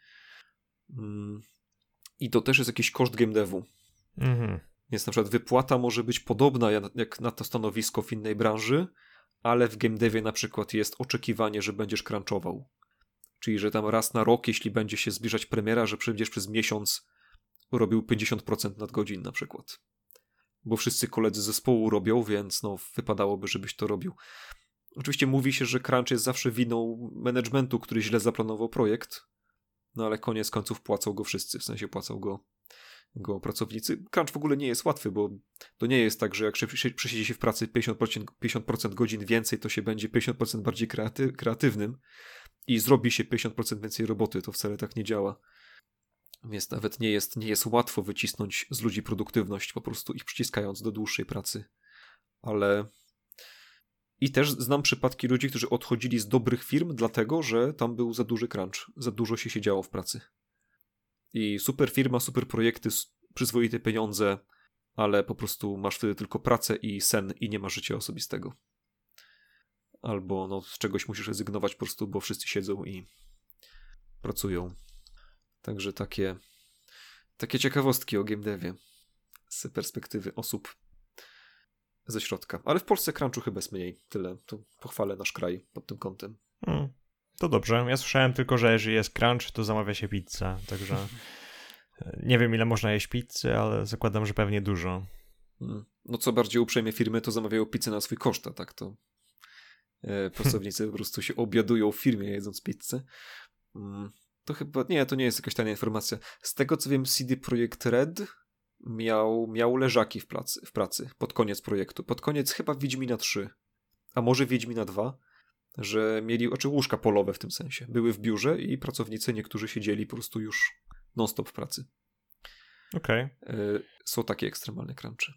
Mm. I to też jest jakiś koszt game devu. Mhm. Więc na przykład wypłata może być podobna jak na to stanowisko w innej branży, ale w game devie na przykład jest oczekiwanie, że będziesz crunchował. Czyli, że tam raz na rok, jeśli będzie się zbliżać premiera, że będziesz przez miesiąc robił 50% nadgodzin na przykład. Bo wszyscy koledzy zespołu robią, więc no, wypadałoby, żebyś to robił. Oczywiście mówi się, że crunch jest zawsze winą managementu, który źle zaplanował projekt, no ale koniec końców płacą go wszyscy, w sensie płacą go, go pracownicy. Crunch w ogóle nie jest łatwy, bo to nie jest tak, że jak przesiedzi się w pracy 50%, 50% godzin więcej, to się będzie 50% bardziej kreaty kreatywnym i zrobi się 50% więcej roboty. To wcale tak nie działa. Więc nawet nie jest, nie jest łatwo wycisnąć z ludzi produktywność, po prostu ich przyciskając do dłuższej pracy. Ale. I też znam przypadki ludzi, którzy odchodzili z dobrych firm, dlatego że tam był za duży crunch, za dużo się siedziało w pracy. I super firma, super projekty, przyzwoite pieniądze, ale po prostu masz wtedy tylko pracę i sen i nie ma życia osobistego albo no, z czegoś musisz rezygnować po prostu, bo wszyscy siedzą i pracują. Także takie, takie ciekawostki o game devie z perspektywy osób ze środka. Ale w Polsce crunchu chyba jest mniej. Tyle. To pochwalę nasz kraj pod tym kątem. Hmm, to dobrze. Ja słyszałem tylko, że jeżeli jest crunch, to zamawia się pizzę. Także nie wiem, ile można jeść pizzy, ale zakładam, że pewnie dużo. Hmm. No co bardziej uprzejmie firmy, to zamawiają pizzę na swój koszt, tak to E, pracownicy po prostu się obiadują w firmie jedząc pizzę. Mm, to chyba, nie, to nie jest jakaś tajna informacja. Z tego co wiem, CD Projekt Red miał, miał leżaki w pracy, w pracy pod koniec projektu. Pod koniec chyba Wiedźmina 3, a może Wiedźmina 2, że mieli, znaczy łóżka polowe w tym sensie. Były w biurze i pracownicy niektórzy siedzieli po prostu już non-stop w pracy. Okej. Okay. Są takie ekstremalne crunchy.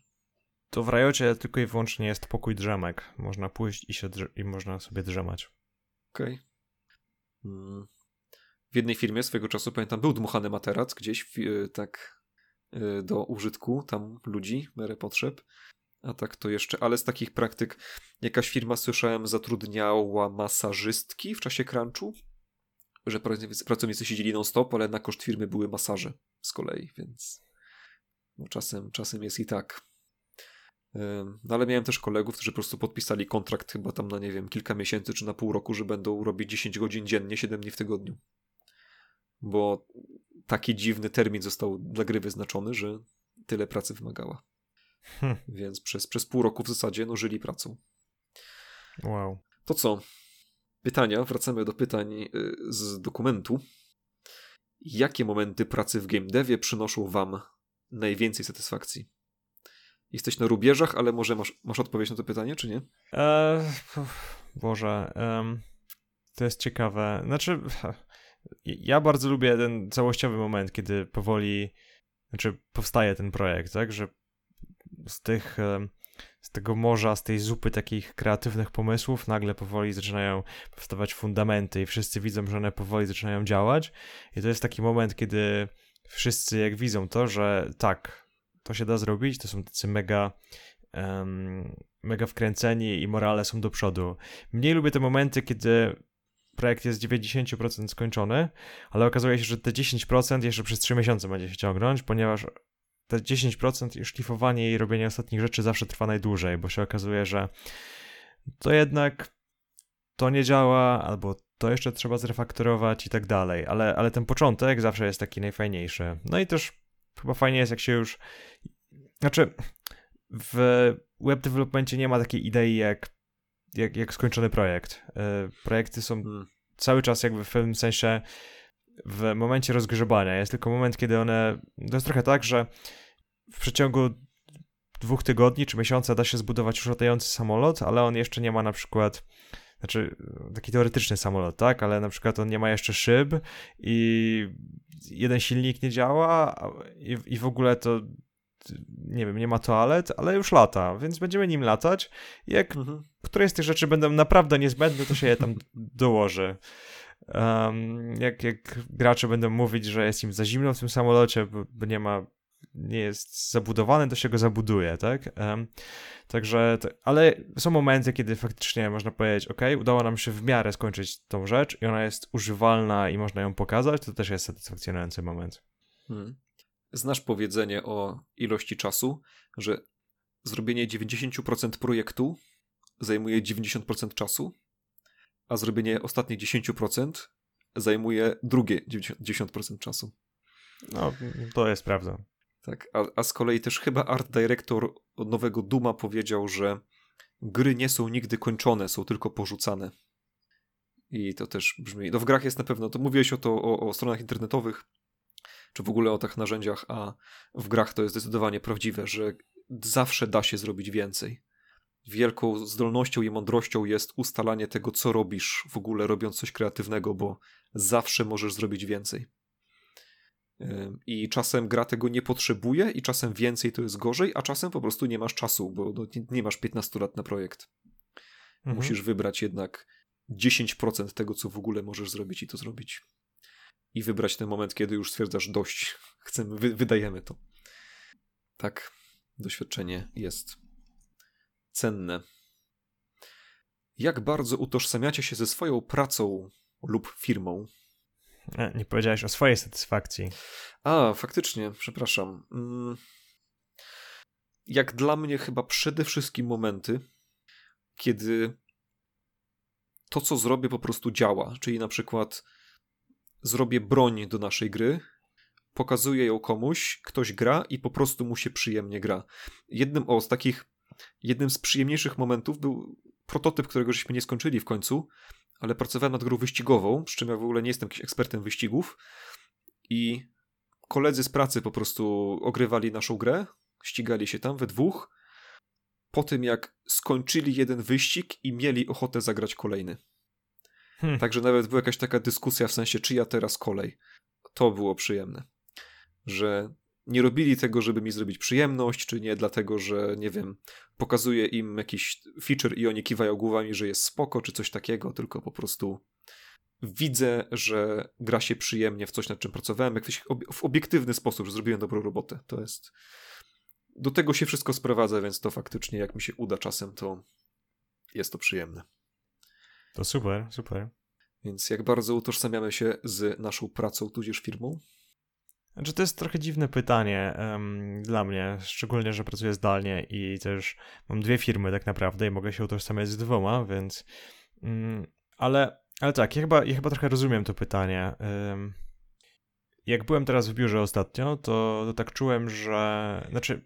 To w Rajocie tylko i wyłącznie jest pokój drzemek. Można pójść i, się i można sobie drzemać. Okej. Okay. Hmm. W jednej firmie swego czasu, pamiętam, był dmuchany materac gdzieś y, tak y, do użytku tam ludzi, merę potrzeb. A tak to jeszcze, ale z takich praktyk jakaś firma, słyszałem, zatrudniała masażystki w czasie crunchu, że pracownicy siedzieli non-stop, ale na koszt firmy były masaże z kolei, więc no czasem, czasem jest i tak. No ale miałem też kolegów, którzy po prostu podpisali kontrakt chyba tam na, nie wiem, kilka miesięcy czy na pół roku, że będą robić 10 godzin dziennie, 7 dni w tygodniu. Bo taki dziwny termin został dla gry wyznaczony, że tyle pracy wymagała. Hmm. Więc przez, przez pół roku w zasadzie no, żyli pracą. Wow. To co? Pytania, wracamy do pytań y, z dokumentu. Jakie momenty pracy w game devie przynoszą wam najwięcej satysfakcji? Jesteś na rubieżach, ale może masz, masz odpowiedź na to pytanie, czy nie? Eee, Boże, um, to jest ciekawe. Znaczy, ja bardzo lubię ten całościowy moment, kiedy powoli, znaczy powstaje ten projekt, tak, że z tych, z tego morza, z tej zupy takich kreatywnych pomysłów nagle powoli zaczynają powstawać fundamenty i wszyscy widzą, że one powoli zaczynają działać i to jest taki moment, kiedy wszyscy jak widzą to, że tak, to się da zrobić, to są tacy mega um, mega wkręceni i morale są do przodu. Mniej lubię te momenty, kiedy projekt jest 90% skończony, ale okazuje się, że te 10% jeszcze przez 3 miesiące będzie się ciągnąć, ponieważ te 10% i szlifowanie i robienie ostatnich rzeczy zawsze trwa najdłużej, bo się okazuje, że to jednak to nie działa, albo to jeszcze trzeba zrefaktorować i tak dalej, ale, ale ten początek zawsze jest taki najfajniejszy. No i też chyba fajnie jest, jak się już. Znaczy, w web developmentie nie ma takiej idei jak, jak, jak skończony projekt. E, projekty są hmm. cały czas jakby w pewnym sensie w momencie rozgrzebania. Jest tylko moment, kiedy one. To jest trochę tak, że w przeciągu dwóch tygodni czy miesiąca da się zbudować już latający samolot, ale on jeszcze nie ma na przykład. Znaczy, taki teoretyczny samolot, tak? Ale na przykład on nie ma jeszcze szyb i jeden silnik nie działa i, i w ogóle to nie wiem, nie ma toalet, ale już lata, więc będziemy nim latać. Jak mhm. któreś z tych rzeczy będą naprawdę niezbędne, to się je tam dołoży. Um, jak, jak gracze będą mówić, że jest im za zimno w tym samolocie, bo, nie ma, nie jest zabudowany, to się go zabuduje, tak? Um, także, ale są momenty, kiedy faktycznie można powiedzieć, ok, udało nam się w miarę skończyć tą rzecz i ona jest używalna i można ją pokazać, to też jest satysfakcjonujący moment. Hmm. Znasz powiedzenie o ilości czasu, że zrobienie 90% projektu zajmuje 90% czasu, a zrobienie ostatnich 10% zajmuje drugie 90% czasu. No, to jest prawda. Tak, a, a z kolei też chyba art director od nowego Duma powiedział, że gry nie są nigdy kończone, są tylko porzucane. I to też brzmi. No w grach jest na pewno, to mówiłeś o to o, o stronach internetowych, czy w ogóle o tych narzędziach, a w grach to jest zdecydowanie prawdziwe, że zawsze da się zrobić więcej wielką zdolnością i mądrością jest ustalanie tego, co robisz w ogóle, robiąc coś kreatywnego, bo zawsze możesz zrobić więcej. I czasem gra tego nie potrzebuje, i czasem więcej to jest gorzej, a czasem po prostu nie masz czasu, bo no, nie, masz 15 lat na projekt. Mhm. Musisz wybrać jednak 10% tego, co w ogóle możesz zrobić i to zrobić. I wybrać ten moment, kiedy już stwierdzasz dość, chcemy, wy, wydajemy to. Tak, doświadczenie jest cenne. Jak bardzo utożsamiacie się ze swoją pracą lub firmą? E, nie powiedziałeś o swojej satysfakcji. A, faktycznie, przepraszam. Mm. Jak dla mnie, chyba przede wszystkim momenty, kiedy to, co zrobię, po prostu działa. Czyli na przykład zrobię broń do naszej gry, pokazuję ją komuś, ktoś gra i po prostu mu się przyjemnie gra. Jednym z takich jednym z przyjemniejszych momentów był prototyp, którego żeśmy nie skończyli w końcu, ale pracowałem nad grą wyścigową, przy czym ja w ogóle nie jestem jakimś ekspertem wyścigów i koledzy z pracy po prostu ogrywali naszą grę, ścigali się tam we dwóch, po tym jak skończyli jeden wyścig i mieli ochotę zagrać kolejny. Hmm. Także nawet była jakaś taka dyskusja w sensie, czyja teraz kolej. To było przyjemne. Że nie robili tego, żeby mi zrobić przyjemność, czy nie dlatego, że nie wiem, pokazuje im jakiś feature i oni kiwają głowami, że jest spoko, czy coś takiego, tylko po prostu widzę, że gra się przyjemnie w coś, nad czym pracowałem, jakiś w obiektywny sposób, że zrobiłem dobrą robotę. To jest. Do tego się wszystko sprowadza, więc to faktycznie, jak mi się uda czasem, to jest to przyjemne. To super, super. Więc jak bardzo utożsamiamy się z naszą pracą, tudzież firmą? Znaczy, to jest trochę dziwne pytanie um, dla mnie, szczególnie, że pracuję zdalnie i też mam dwie firmy tak naprawdę i mogę się utożsamiać z dwoma, więc. Um, ale, ale tak, ja chyba, ja chyba trochę rozumiem to pytanie. Um, jak byłem teraz w biurze ostatnio, to, to tak czułem, że. Znaczy,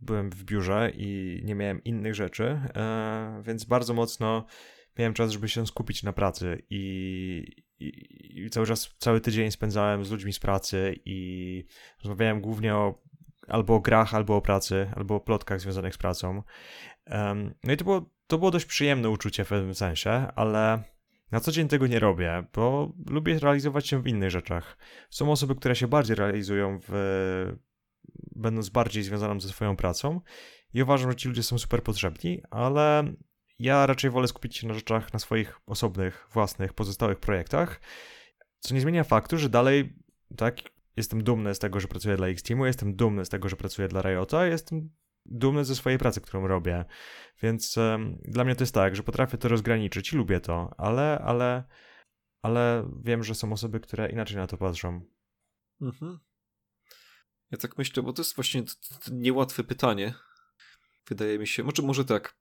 byłem w biurze i nie miałem innych rzeczy, e, więc bardzo mocno miałem czas, żeby się skupić na pracy i, i, cały czas, cały tydzień spędzałem z ludźmi z pracy i rozmawiałem głównie o albo o grach, albo o pracy, albo o plotkach związanych z pracą. Um, no i to było, to było dość przyjemne uczucie w pewnym sensie, ale na co dzień tego nie robię, bo lubię realizować się w innych rzeczach. Są osoby, które się bardziej realizują w, będąc bardziej związaną ze swoją pracą i uważam, że ci ludzie są super potrzebni, ale ja raczej wolę skupić się na rzeczach, na swoich osobnych, własnych, pozostałych projektach, co nie zmienia faktu, że dalej, tak, jestem dumny z tego, że pracuję dla X-Teamu, jestem dumny z tego, że pracuję dla Riota, jestem dumny ze swojej pracy, którą robię. Więc um, dla mnie to jest tak, że potrafię to rozgraniczyć i lubię to, ale, ale, ale wiem, że są osoby, które inaczej na to patrzą. Mhm. Ja tak myślę, bo to jest właśnie niełatwe pytanie. Wydaje mi się, może, może tak,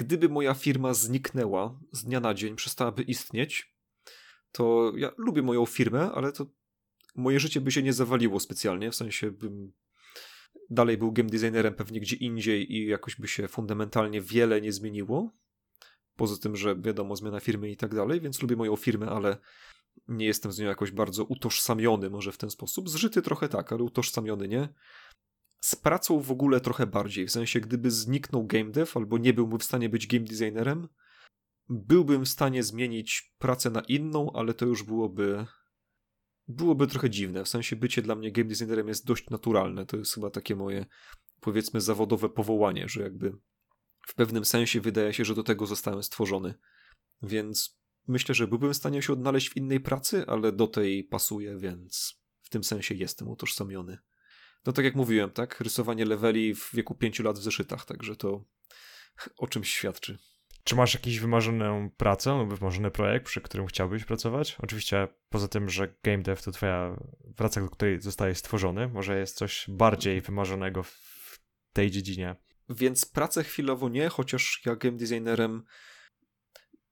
gdyby moja firma zniknęła z dnia na dzień, przestałaby istnieć, to ja lubię moją firmę, ale to moje życie by się nie zawaliło specjalnie, w sensie bym dalej był game designerem pewnie gdzie indziej i jakoś by się fundamentalnie wiele nie zmieniło. Poza tym, że wiadomo, zmiana firmy i tak dalej, więc lubię moją firmę, ale nie jestem z nią jakoś bardzo utożsamiony, może w ten sposób. Zżyty trochę tak, ale utożsamiony nie z pracą w ogóle trochę bardziej. W sensie, gdyby zniknął game dev albo nie byłbym w stanie być game designerem, byłbym w stanie zmienić pracę na inną, ale to już byłoby byłoby trochę dziwne. W sensie bycie dla mnie game designerem jest dość naturalne. To jest chyba takie moje powiedzmy zawodowe powołanie, że jakby w pewnym sensie wydaje się, że do tego zostałem stworzony. Więc myślę, że byłbym w stanie się odnaleźć w innej pracy, ale do tej pasuje, więc w tym sensie jestem utożsamiony no tak jak mówiłem, tak, rysowanie leveli w wieku 5 lat w zeszytach, także to o czymś świadczy. Czy masz jakiś wymarzoną pracę lub wymarzony projekt, przy którym chciałbyś pracować? Oczywiście poza tym, że game dev to twoja praca, do której zostajesz stworzony, może jest coś bardziej wymarzonego w tej dziedzinie. Więc pracę chwilowo nie, chociaż ja game designerem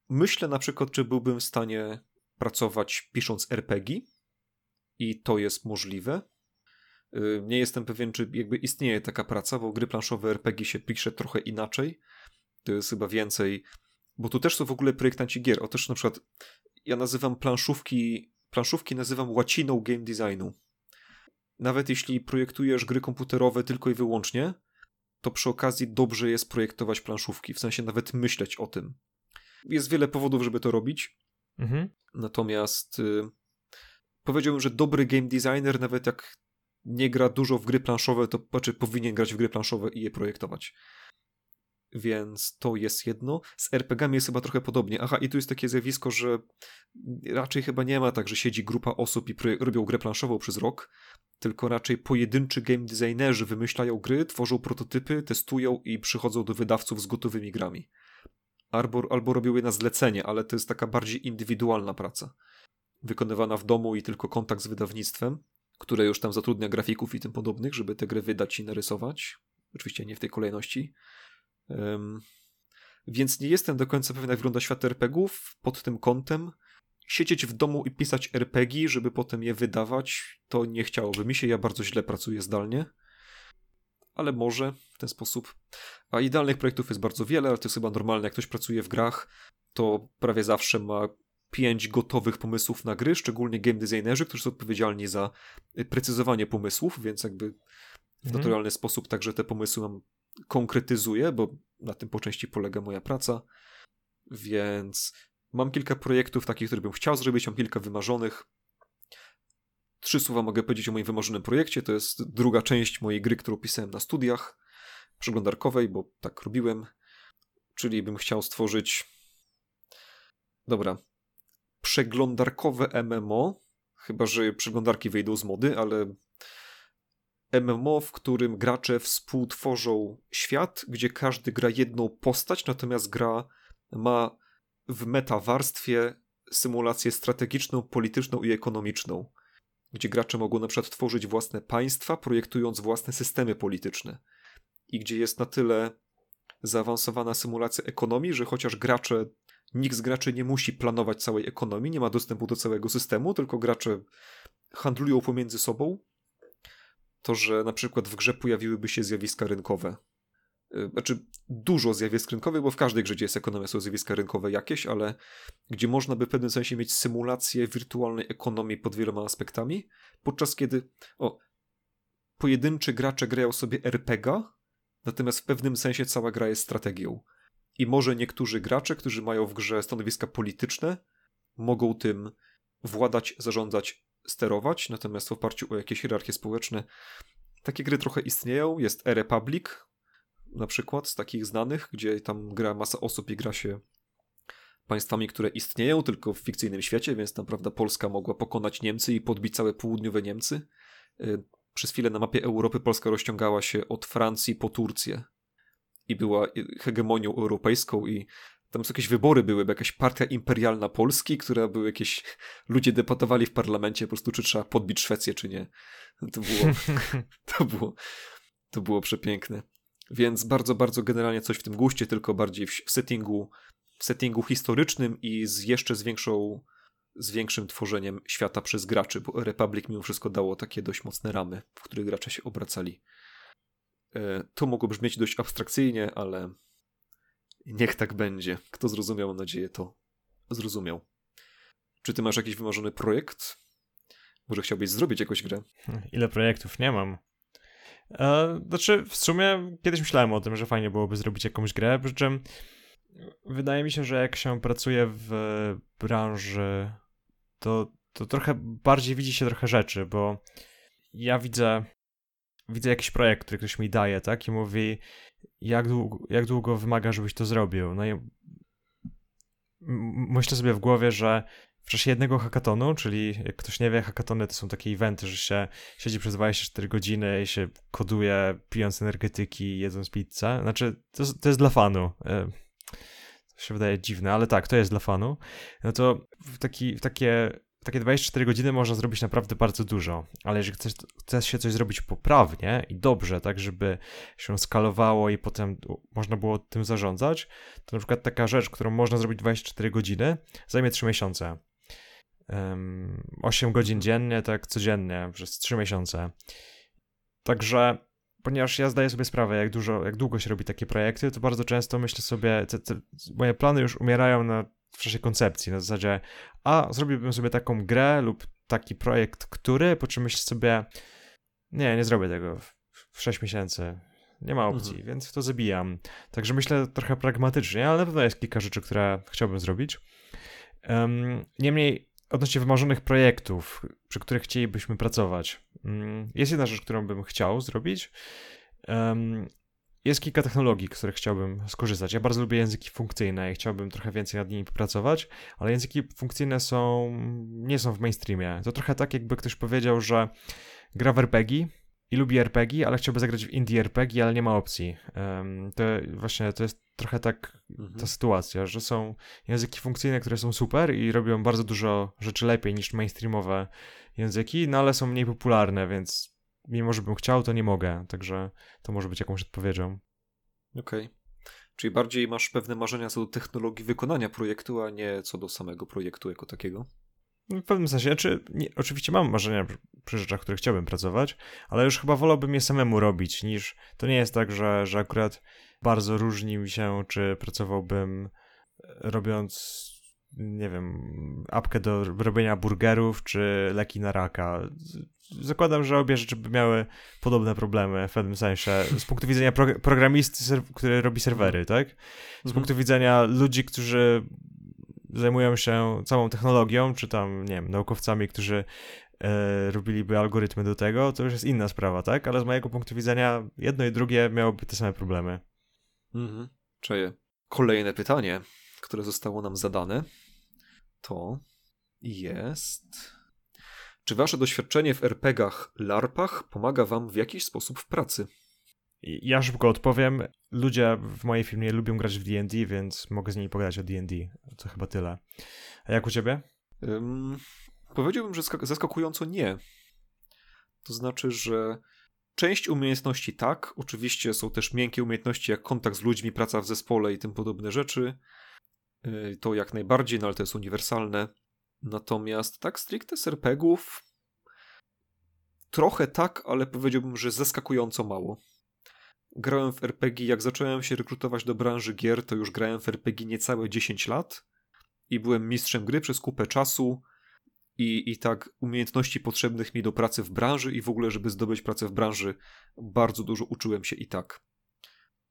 myślę na przykład, czy byłbym w stanie pracować pisząc RPG i to jest możliwe. Y, nie jestem pewien, czy jakby istnieje taka praca, bo gry planszowe RPG się pisze trochę inaczej. To jest chyba więcej, bo tu też są w ogóle projektanci gier. O też na przykład ja nazywam planszówki, planszówki nazywam łaciną game designu. Nawet jeśli projektujesz gry komputerowe tylko i wyłącznie, to przy okazji dobrze jest projektować planszówki, w sensie nawet myśleć o tym. Jest wiele powodów, żeby to robić. Mhm. Natomiast y, powiedziałbym, że dobry game designer, nawet jak nie gra dużo w gry planszowe, to znaczy powinien grać w gry planszowe i je projektować. Więc to jest jedno. Z RPGami jest chyba trochę podobnie. Aha, i tu jest takie zjawisko, że raczej chyba nie ma tak, że siedzi grupa osób i robią grę planszową przez rok, tylko raczej pojedynczy game designerzy wymyślają gry, tworzą prototypy, testują i przychodzą do wydawców z gotowymi grami. Albo, albo robią je na zlecenie, ale to jest taka bardziej indywidualna praca. Wykonywana w domu i tylko kontakt z wydawnictwem które już tam zatrudnia grafików i tym podobnych, żeby te gry wydać i narysować. Oczywiście nie w tej kolejności. Um, więc nie jestem do końca pewien, jak wygląda świat RPGów pod tym kątem. Siedzieć w domu i pisać RPG, żeby potem je wydawać, to nie chciałoby mi się. Ja bardzo źle pracuję zdalnie. Ale może w ten sposób. A idealnych projektów jest bardzo wiele, ale to jest chyba normalne. Jak ktoś pracuje w grach, to prawie zawsze ma pięć gotowych pomysłów na gry, szczególnie game designerzy, którzy są odpowiedzialni za precyzowanie pomysłów, więc jakby w mhm. naturalny sposób także te pomysły mam konkretyzuję, bo na tym po części polega moja praca. Więc mam kilka projektów takich, które bym chciał zrobić, mam kilka wymarzonych. Trzy słowa mogę powiedzieć o moim wymarzonym projekcie. To jest druga część mojej gry, którą pisałem na studiach przeglądarkowej, bo tak robiłem. Czyli bym chciał stworzyć. Dobra. Przeglądarkowe MMO. Chyba, że przeglądarki wyjdą z mody, ale MMO, w którym gracze współtworzą świat, gdzie każdy gra jedną postać, natomiast gra ma w metawarstwie symulację strategiczną, polityczną i ekonomiczną, gdzie gracze mogą na przykład tworzyć własne państwa, projektując własne systemy polityczne. I gdzie jest na tyle zaawansowana symulacja ekonomii, że chociaż gracze, nikt z graczy nie musi planować całej ekonomii, nie ma dostępu do całego systemu, tylko gracze handlują pomiędzy sobą, to, że na przykład w grze pojawiłyby się zjawiska rynkowe. Y, znaczy, dużo zjawisk rynkowych, bo w każdej grze, gdzie jest ekonomia, są zjawiska rynkowe jakieś, ale gdzie można by w pewnym sensie mieć symulację wirtualnej ekonomii pod wieloma aspektami, podczas kiedy o, pojedynczy gracze grają sobie RPG, natomiast w pewnym sensie cała gra jest strategią. I może niektórzy gracze, którzy mają w grze stanowiska polityczne, mogą tym władać, zarządzać sterować, natomiast w oparciu o jakieś hierarchie społeczne takie gry trochę istnieją. Jest e-Republic na przykład z takich znanych, gdzie tam gra masa osób i gra się państwami, które istnieją tylko w fikcyjnym świecie, więc tam prawda Polska mogła pokonać Niemcy i podbić całe południowe Niemcy. Y, przez chwilę na mapie Europy Polska rozciągała się od Francji po Turcję i była hegemonią europejską i tam jakieś wybory były, jakaś partia imperialna Polski, która były jakieś, ludzie debatowali w parlamencie po prostu, czy trzeba podbić Szwecję, czy nie. To było, to było, to było przepiękne. Więc bardzo, bardzo generalnie coś w tym guście, tylko bardziej w, w settingu, w settingu historycznym i z jeszcze z większą, z większym tworzeniem świata przez graczy, bo Republic mimo wszystko dało takie dość mocne ramy, w których gracze się obracali. E, to mogło brzmieć dość abstrakcyjnie, ale Niech tak będzie. Kto zrozumiał, mam nadzieję, to zrozumiał. Czy ty masz jakiś wymarzony projekt? Może chciałbyś zrobić jakąś grę? Ile projektów? Nie mam. E, znaczy, w sumie kiedyś myślałem o tym, że fajnie byłoby zrobić jakąś grę, przy czym wydaje mi się, że jak się pracuje w branży, to, to trochę bardziej widzi się trochę rzeczy, bo ja widzę, widzę jakiś projekt, który ktoś mi daje, tak, i mówi, jak długo, jak długo wymaga, żebyś to zrobił. No i myślę sobie w głowie, że w czasie jednego hackatonu, czyli jak ktoś nie wie, hackatony to są takie eventy, że się siedzi przez 24 godziny i się koduje pijąc energetyki, jedząc pizzę. Znaczy, to, to jest dla fanu. E, to się wydaje dziwne, ale tak, to jest dla fanu. No to w, taki, w takie takie 24 godziny można zrobić naprawdę bardzo dużo, ale jeżeli chcesz, chcesz się coś zrobić poprawnie i dobrze, tak żeby się skalowało i potem można było tym zarządzać, to na przykład taka rzecz, którą można zrobić 24 godziny, zajmie 3 miesiące. Um, 8 godzin dziennie, tak codziennie, przez 3 miesiące. Także ponieważ ja zdaję sobie sprawę, jak dużo, jak długo się robi takie projekty, to bardzo często myślę sobie, te, te, moje plany już umierają na w czasie koncepcji, na zasadzie, a zrobiłbym sobie taką grę lub taki projekt, który, po czym myślę sobie, nie, nie zrobię tego w 6 miesięcy, nie ma opcji, mhm. więc to zabijam. Także myślę trochę pragmatycznie, ale na pewno jest kilka rzeczy, które chciałbym zrobić. Um, niemniej, odnośnie wymarzonych projektów, przy których chcielibyśmy pracować, um, jest jedna rzecz, którą bym chciał zrobić. Um, jest kilka technologii, których chciałbym skorzystać. Ja bardzo lubię języki funkcyjne i chciałbym trochę więcej nad nimi popracować, ale języki funkcyjne są, nie są w mainstreamie. To trochę tak, jakby ktoś powiedział, że gra w RPG i lubi RPG, ale chciałby zagrać w indie RPG, ale nie ma opcji. Um, to właśnie to jest trochę tak mhm. ta sytuacja, że są języki funkcyjne, które są super i robią bardzo dużo rzeczy lepiej niż mainstreamowe języki, no ale są mniej popularne, więc mimo że bym chciał, to nie mogę, także to może być jakąś odpowiedzią. Okej. Okay. Czyli bardziej masz pewne marzenia co do technologii wykonania projektu, a nie co do samego projektu jako takiego? W pewnym sensie, znaczy, nie, oczywiście mam marzenia przy rzeczach, które chciałbym pracować, ale już chyba wolałbym je samemu robić, niż to nie jest tak, że, że akurat bardzo różni mi się, czy pracowałbym e, robiąc nie wiem, apkę do robienia burgerów, czy leki na raka. Zakładam, że obie rzeczy by miały podobne problemy w pewnym sensie. Z punktu widzenia pro programisty, który robi serwery, tak? Z mhm. punktu widzenia ludzi, którzy zajmują się całą technologią, czy tam, nie wiem, naukowcami, którzy e, robiliby algorytmy do tego, to już jest inna sprawa, tak? Ale z mojego punktu widzenia jedno i drugie miałoby te same problemy. Mhm. Czeje. Kolejne pytanie, które zostało nam zadane, to jest... Czy wasze doświadczenie w RPGach, LARPach pomaga wam w jakiś sposób w pracy? Ja szybko odpowiem. Ludzie w mojej firmie lubią grać w D&D, więc mogę z nimi pogadać o D&D. To chyba tyle. A jak u ciebie? Um, powiedziałbym, że zaskakująco nie. To znaczy, że część umiejętności tak, oczywiście są też miękkie umiejętności jak kontakt z ludźmi, praca w zespole i tym podobne rzeczy. Y, to jak najbardziej, no ale to jest uniwersalne. Natomiast tak stricte z RPGów trochę tak, ale powiedziałbym, że zaskakująco mało grałem w RPG, jak zacząłem się rekrutować do branży gier, to już grałem w RPG niecałe 10 lat i byłem mistrzem gry przez kupę czasu i, i tak umiejętności potrzebnych mi do pracy w branży i w ogóle, żeby zdobyć pracę w branży, bardzo dużo uczyłem się i tak.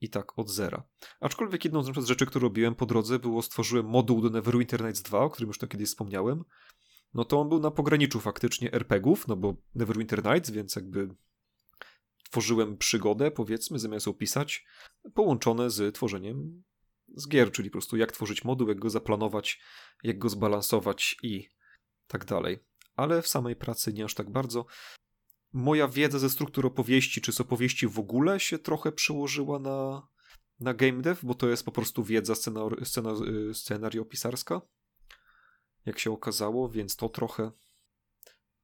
I tak od zera. Aczkolwiek jedną z rzeczy, które robiłem po drodze, było stworzyłem moduł do Neverwinter Nights 2, o którym już to kiedyś wspomniałem. No to on był na pograniczu faktycznie RPGów, no bo Neverwinter Nights, więc jakby tworzyłem przygodę, powiedzmy, zamiast opisać, połączone z tworzeniem z gier, czyli po prostu jak tworzyć moduł, jak go zaplanować, jak go zbalansować i tak dalej. Ale w samej pracy nie aż tak bardzo. Moja wiedza ze struktur opowieści, czy z opowieści w ogóle się trochę przełożyła na, na game dev, bo to jest po prostu wiedza scenar scena, y, scenariopisarska, jak się okazało, więc to trochę.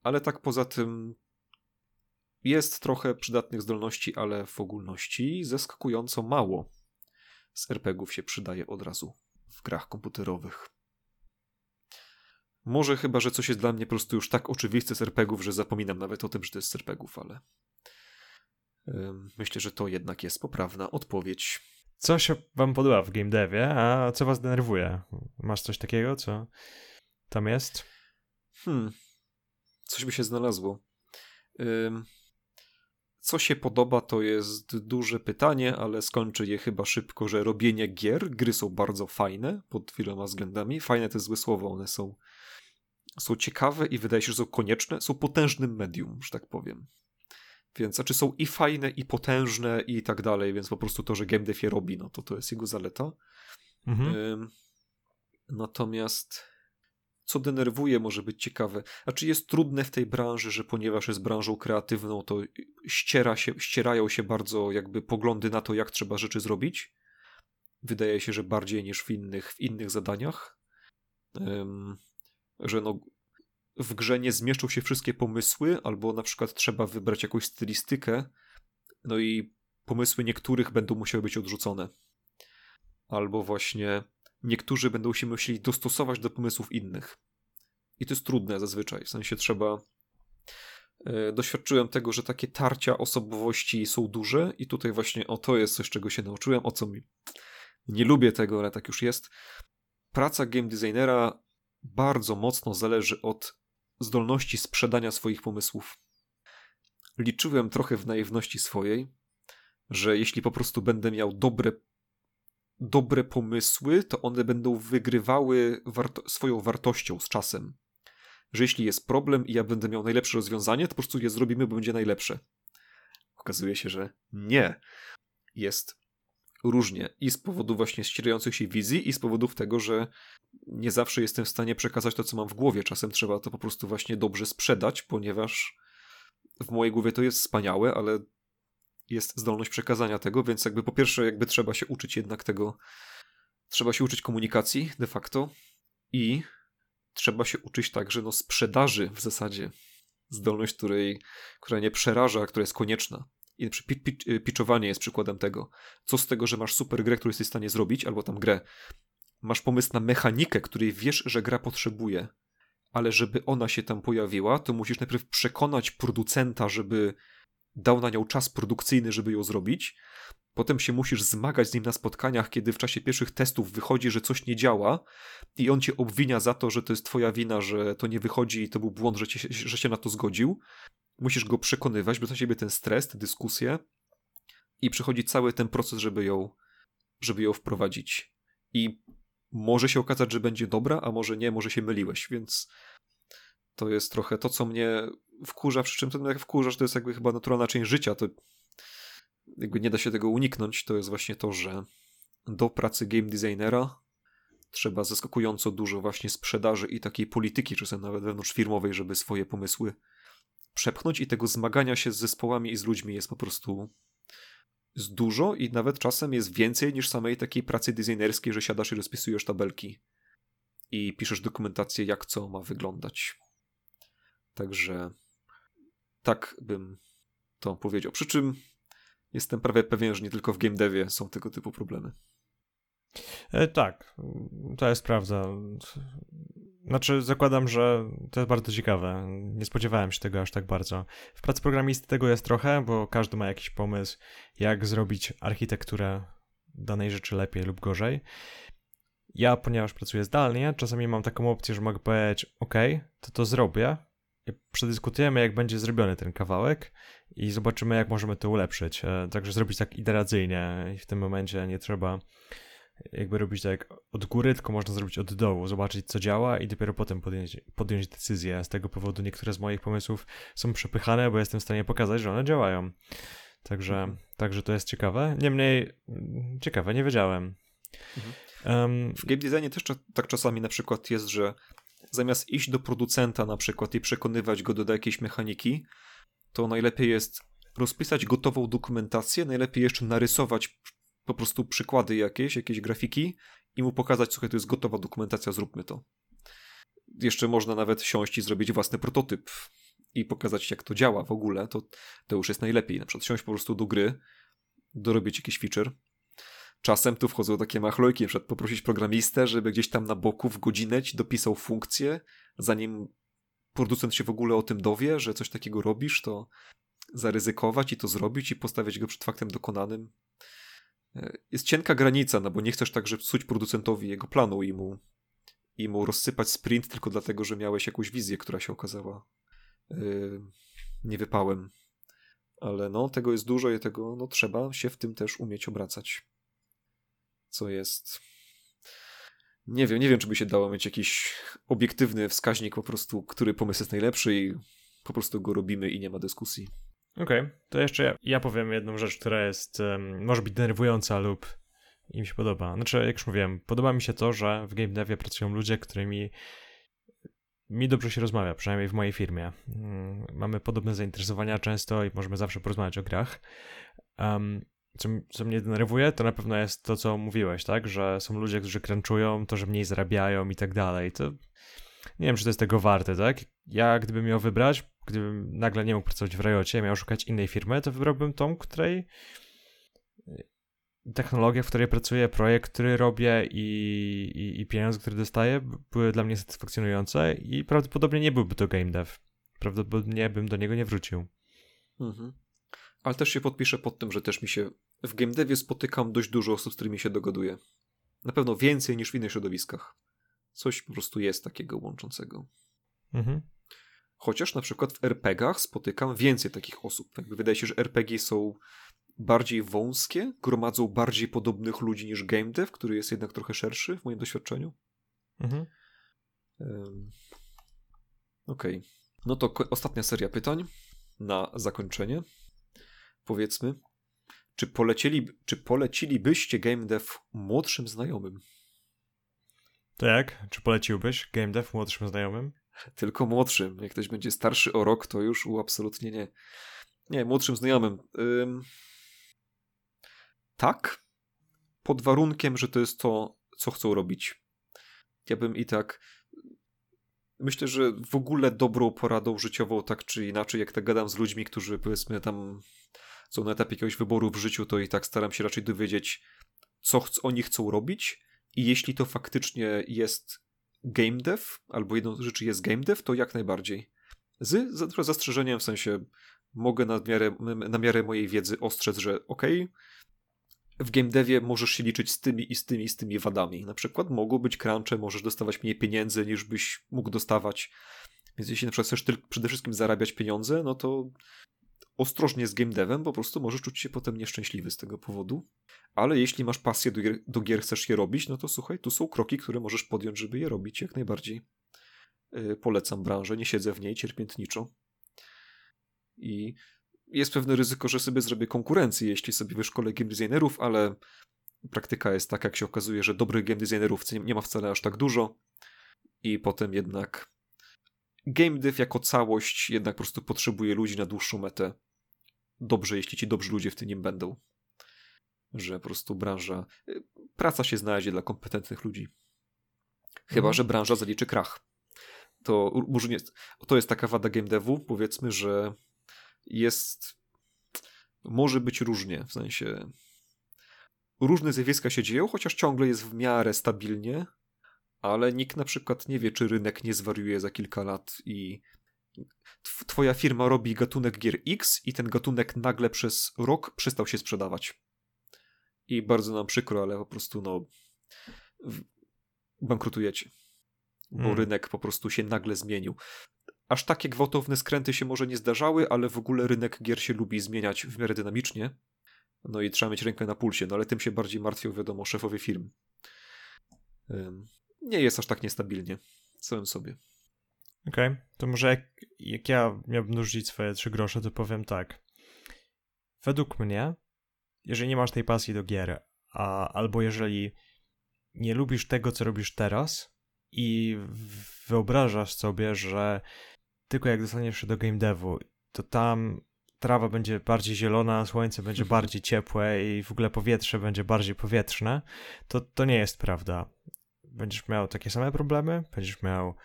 Ale tak poza tym jest trochę przydatnych zdolności, ale w ogólności zaskakująco mało z RPGów się przydaje od razu w grach komputerowych. Może chyba, że coś jest dla mnie po prostu już tak oczywiste z RPGów, że zapominam nawet o tym, że to jest z RPGów, ale myślę, że to jednak jest poprawna odpowiedź. Co się wam podoba w game devie, a co was denerwuje? Masz coś takiego, co tam jest? Hmm, coś by się znalazło. Co się podoba, to jest duże pytanie, ale skończę je chyba szybko, że robienie gier, gry są bardzo fajne pod wieloma względami. Fajne to jest złe słowo, one są, są ciekawe i wydaje się, że są konieczne, są potężnym medium, że tak powiem. Więc znaczy są i fajne, i potężne, i tak dalej, więc po prostu to, że game dev je robi, no to to jest jego zaleta. Mhm. natomiast co denerwuje, może być ciekawe. A czy jest trudne w tej branży, że ponieważ jest branżą kreatywną, to ściera się, ścierają się bardzo jakby poglądy na to, jak trzeba rzeczy zrobić? Wydaje się, że bardziej niż w innych, w innych zadaniach. Że no, w grze nie zmieszczą się wszystkie pomysły, albo na przykład trzeba wybrać jakąś stylistykę, no i pomysły niektórych będą musiały być odrzucone. Albo właśnie niektórzy będą się musieli dostosować do pomysłów innych. I to jest trudne zazwyczaj, w sensie trzeba. E, doświadczyłem tego, że takie tarcia osobowości są duże, i tutaj właśnie o to jest coś, czego się nauczyłem, o co mi. Nie lubię tego, ale tak już jest. Praca game designera bardzo mocno zależy od zdolności sprzedania swoich pomysłów. Liczyłem trochę w naiwności swojej, że jeśli po prostu będę miał dobre dobre pomysły, to one będą wygrywały warto swoją wartością z czasem. Że jeśli jest problem i ja będę miał najlepsze rozwiązanie, to po prostu je zrobimy, bo będzie najlepsze. Okazuje się, że nie. Jest różnie i z powodu właśnie ścierających się wizji i z powodów tego, że nie zawsze jestem w stanie przekazać to, co mam w głowie. Czasem trzeba to po prostu właśnie dobrze sprzedać, ponieważ w mojej głowie to jest wspaniałe, ale jest zdolność przekazania tego, więc jakby po pierwsze jakby trzeba się uczyć jednak tego, trzeba się uczyć komunikacji de facto i trzeba się uczyć także no sprzedaży w zasadzie. Zdolność, której, która nie przeraża, która jest konieczna. I pitchowanie jest przykładem tego. Co z tego, że masz super grę, którą jesteś w stanie zrobić, albo tam grę. Masz pomysł na mechanikę, której wiesz, że gra potrzebuje, ale żeby ona się tam pojawiła, to musisz najpierw przekonać producenta, żeby dał na nią czas produkcyjny, żeby ją zrobić. Potem się musisz zmagać z nim na spotkaniach, kiedy w czasie pierwszych testów wychodzi, że coś nie działa i on cię obwinia za to, że to jest twoja wina, że to nie wychodzi i to był błąd, że, cię, że się na to zgodził. Musisz go przekonywać, bo na siebie ten stres, te dyskusje i przychodzi cały ten proces, żeby ją, żeby ją wprowadzić. I może się okazać, że będzie dobra, a może nie, może się myliłeś, więc to jest trochę to, co mnie wkurza, przy czym to jak wkurza, że to jest jakby chyba naturalna część życia, to jakby nie da się tego uniknąć, to jest właśnie to, że do pracy game designera trzeba zaskakująco dużo właśnie sprzedaży i takiej polityki, czasem nawet wewnątrzfirmowej, żeby swoje pomysły przepchnąć i tego zmagania się z zespołami i z ludźmi jest po prostu jest dużo i nawet czasem jest więcej niż samej takiej pracy designerskiej, że siadasz i rozpisujesz tabelki i piszesz dokumentację, jak co ma wyglądać. Także tak bym to powiedział. Przy czym jestem prawie pewien, że nie tylko w game devie są tego typu problemy. E, tak, to jest prawda. Znaczy, zakładam, że to jest bardzo ciekawe. Nie spodziewałem się tego aż tak bardzo. W pracy programisty tego jest trochę, bo każdy ma jakiś pomysł, jak zrobić architekturę danej rzeczy lepiej lub gorzej. Ja, ponieważ pracuję zdalnie, czasami mam taką opcję, że mogę powiedzieć: OK, to to zrobię. Przedyskutujemy, jak będzie zrobiony ten kawałek i zobaczymy, jak możemy to ulepszyć. E, także zrobić tak iteracyjnie i w tym momencie nie trzeba jakby robić tak od góry, tylko można zrobić od dołu, zobaczyć co działa i dopiero potem podjąć, podjąć decyzję. Z tego powodu niektóre z moich pomysłów są przepychane, bo jestem w stanie pokazać, że one działają. Także, mhm. także to jest ciekawe. Niemniej mm, ciekawe, nie wiedziałem. Mhm. Um, w game designie też tak czasami na przykład jest, że zamiast iść do producenta na przykład i przekonywać go do jakiejś mechaniki, to najlepiej jest rozpisać gotową dokumentację, najlepiej jeszcze narysować po prostu przykłady jakieś, jakieś grafiki i mu pokazać, słuchaj, to jest gotowa dokumentacja, zróbmy to. Jeszcze można nawet siąść i zrobić własny prototyp i pokazać, jak to działa w ogóle, to, to już jest najlepiej. Na przykład siąść po prostu do gry, dorobić jakiś feature. Czasem tu wchodzą takie machlojki, na przykład poprosić programistę, żeby gdzieś tam na boku w godzinę ci dopisał funkcję, zanim producent się w ogóle o tym dowie, że coś takiego robisz, to zaryzykować i to zrobić i postawić go przed faktem dokonanym jest cienka granica, no bo nie chcesz także psuć producentowi jego planu i mu, i mu rozsypać sprint tylko dlatego, że miałeś jakąś wizję, która się okazała yy, niewypałem. Ale no, tego jest dużo i tego no, trzeba się w tym też umieć obracać. Co jest... Nie wiem, nie wiem, czy by się dało mieć jakiś obiektywny wskaźnik po prostu, który pomysł jest najlepszy i po prostu go robimy i nie ma dyskusji. Okej, okay. to jeszcze ja, ja, powiem jedną rzecz, która jest, um, może być denerwująca lub i mi się podoba. Znaczy, jak już mówiłem, podoba mi się to, że w game devie pracują ludzie, którymi mi dobrze się rozmawia, przynajmniej w mojej firmie. Um, mamy podobne zainteresowania często i możemy zawsze porozmawiać o grach. Um, co, co mnie denerwuje, to na pewno jest to, co mówiłeś, tak? Że są ludzie, którzy crunchują, to, że mniej zarabiają i tak dalej. To nie wiem, czy to jest tego warte, tak? Ja, gdybym miał wybrać, gdybym nagle nie mógł pracować w Riocie, miał szukać innej firmy, to wybrałbym tą, której technologia, w której pracuję, projekt, który robię i, i, i pieniądze, które dostaję, były dla mnie satysfakcjonujące i prawdopodobnie nie byłby to game dev. Prawdopodobnie bym do niego nie wrócił. Mhm. Ale też się podpiszę pod tym, że też mi się w game devie spotykam dość dużo osób, z którymi się dogaduję. Na pewno więcej niż w innych środowiskach. Coś po prostu jest takiego łączącego. Mhm. Chociaż na przykład w RPGach spotykam więcej takich osób. Jakby wydaje się, że RPG są bardziej wąskie, gromadzą bardziej podobnych ludzi niż game dev, który jest jednak trochę szerszy w moim doświadczeniu. Mhm. Um, Okej. Okay. No to ostatnia seria pytań na zakończenie. Powiedzmy, czy, polecieli, czy polecilibyście game dev młodszym znajomym? To jak? Czy poleciłbyś game dev młodszym znajomym? Tylko młodszym. Jak ktoś będzie starszy o rok, to już u absolutnie nie. Nie, młodszym znajomym. Ym... Tak, pod warunkiem, że to jest to, co chcą robić. Ja bym i tak. Myślę, że w ogóle dobrą poradą życiową, tak czy inaczej, jak tak gadam z ludźmi, którzy powiedzmy tam są na etapie jakiegoś wyboru w życiu, to i tak staram się raczej dowiedzieć, co ch oni chcą robić. I jeśli to faktycznie jest game dev, albo jedną z rzeczy jest game dev, to jak najbardziej. Z zastrzeżeniem, w sensie mogę na miarę, na miarę mojej wiedzy ostrzec, że ok, w game devie możesz się liczyć z tymi i z tymi i z tymi wadami. Na przykład mogą być crunche, możesz dostawać mniej pieniędzy niż byś mógł dostawać. Więc jeśli na przykład chcesz przede wszystkim zarabiać pieniądze, no to ostrożnie z game devem, po prostu możesz czuć się potem nieszczęśliwy z tego powodu. Ale jeśli masz pasję do gier, do gier chcesz je robić, no to słuchaj, tu są kroki, które możesz podjąć, żeby je robić jak najbardziej. Yy, polecam branżę, nie siedzę w niej cierpiętniczo. I jest pewne ryzyko, że sobie zrobię konkurencję, jeśli sobie wyszkolę game designerów, ale praktyka jest taka, jak się okazuje, że dobrych game designerów nie ma wcale aż tak dużo i potem jednak game dev jako całość jednak po prostu potrzebuje ludzi na dłuższą metę. Dobrze, jeśli ci dobrzy ludzie w tym nim będą. Że po prostu branża, y, praca się znajdzie dla kompetentnych ludzi. Chyba, mhm. że branża zaliczy krach. To może nie, to jest taka wada game devu, powiedzmy, że jest. Może być różnie, w sensie. Różne zjawiska się dzieją, chociaż ciągle jest w miarę stabilnie, ale nikt na przykład nie wie, czy rynek nie zwariuje za kilka lat i twoja firma robi gatunek gier X i ten gatunek nagle przez rok przestał się sprzedawać. I bardzo nam przykro, ale po prostu no bankrutujecie. Bo hmm. rynek po prostu się nagle zmienił aż takie gwałtowne skręty się może nie zdarzały, ale w ogóle rynek gier się lubi zmieniać w miarę dynamicznie. No i trzeba mieć rękę na pulsie, no ale tym się bardziej martwią, wiadomo, szefowie firm. Nie jest aż tak niestabilnie. Całym sobie. Okej, okay. to może jak, jak ja miałbym dorzucić swoje trzy grosze, to powiem tak. Według mnie, jeżeli nie masz tej pasji do gier, a, albo jeżeli nie lubisz tego, co robisz teraz i wyobrażasz sobie, że tylko jak dostaniesz się do game devu, to tam trawa będzie bardziej zielona, słońce będzie bardziej ciepłe i w ogóle powietrze będzie bardziej powietrzne, to, to nie jest prawda. Będziesz miał takie same problemy, będziesz miał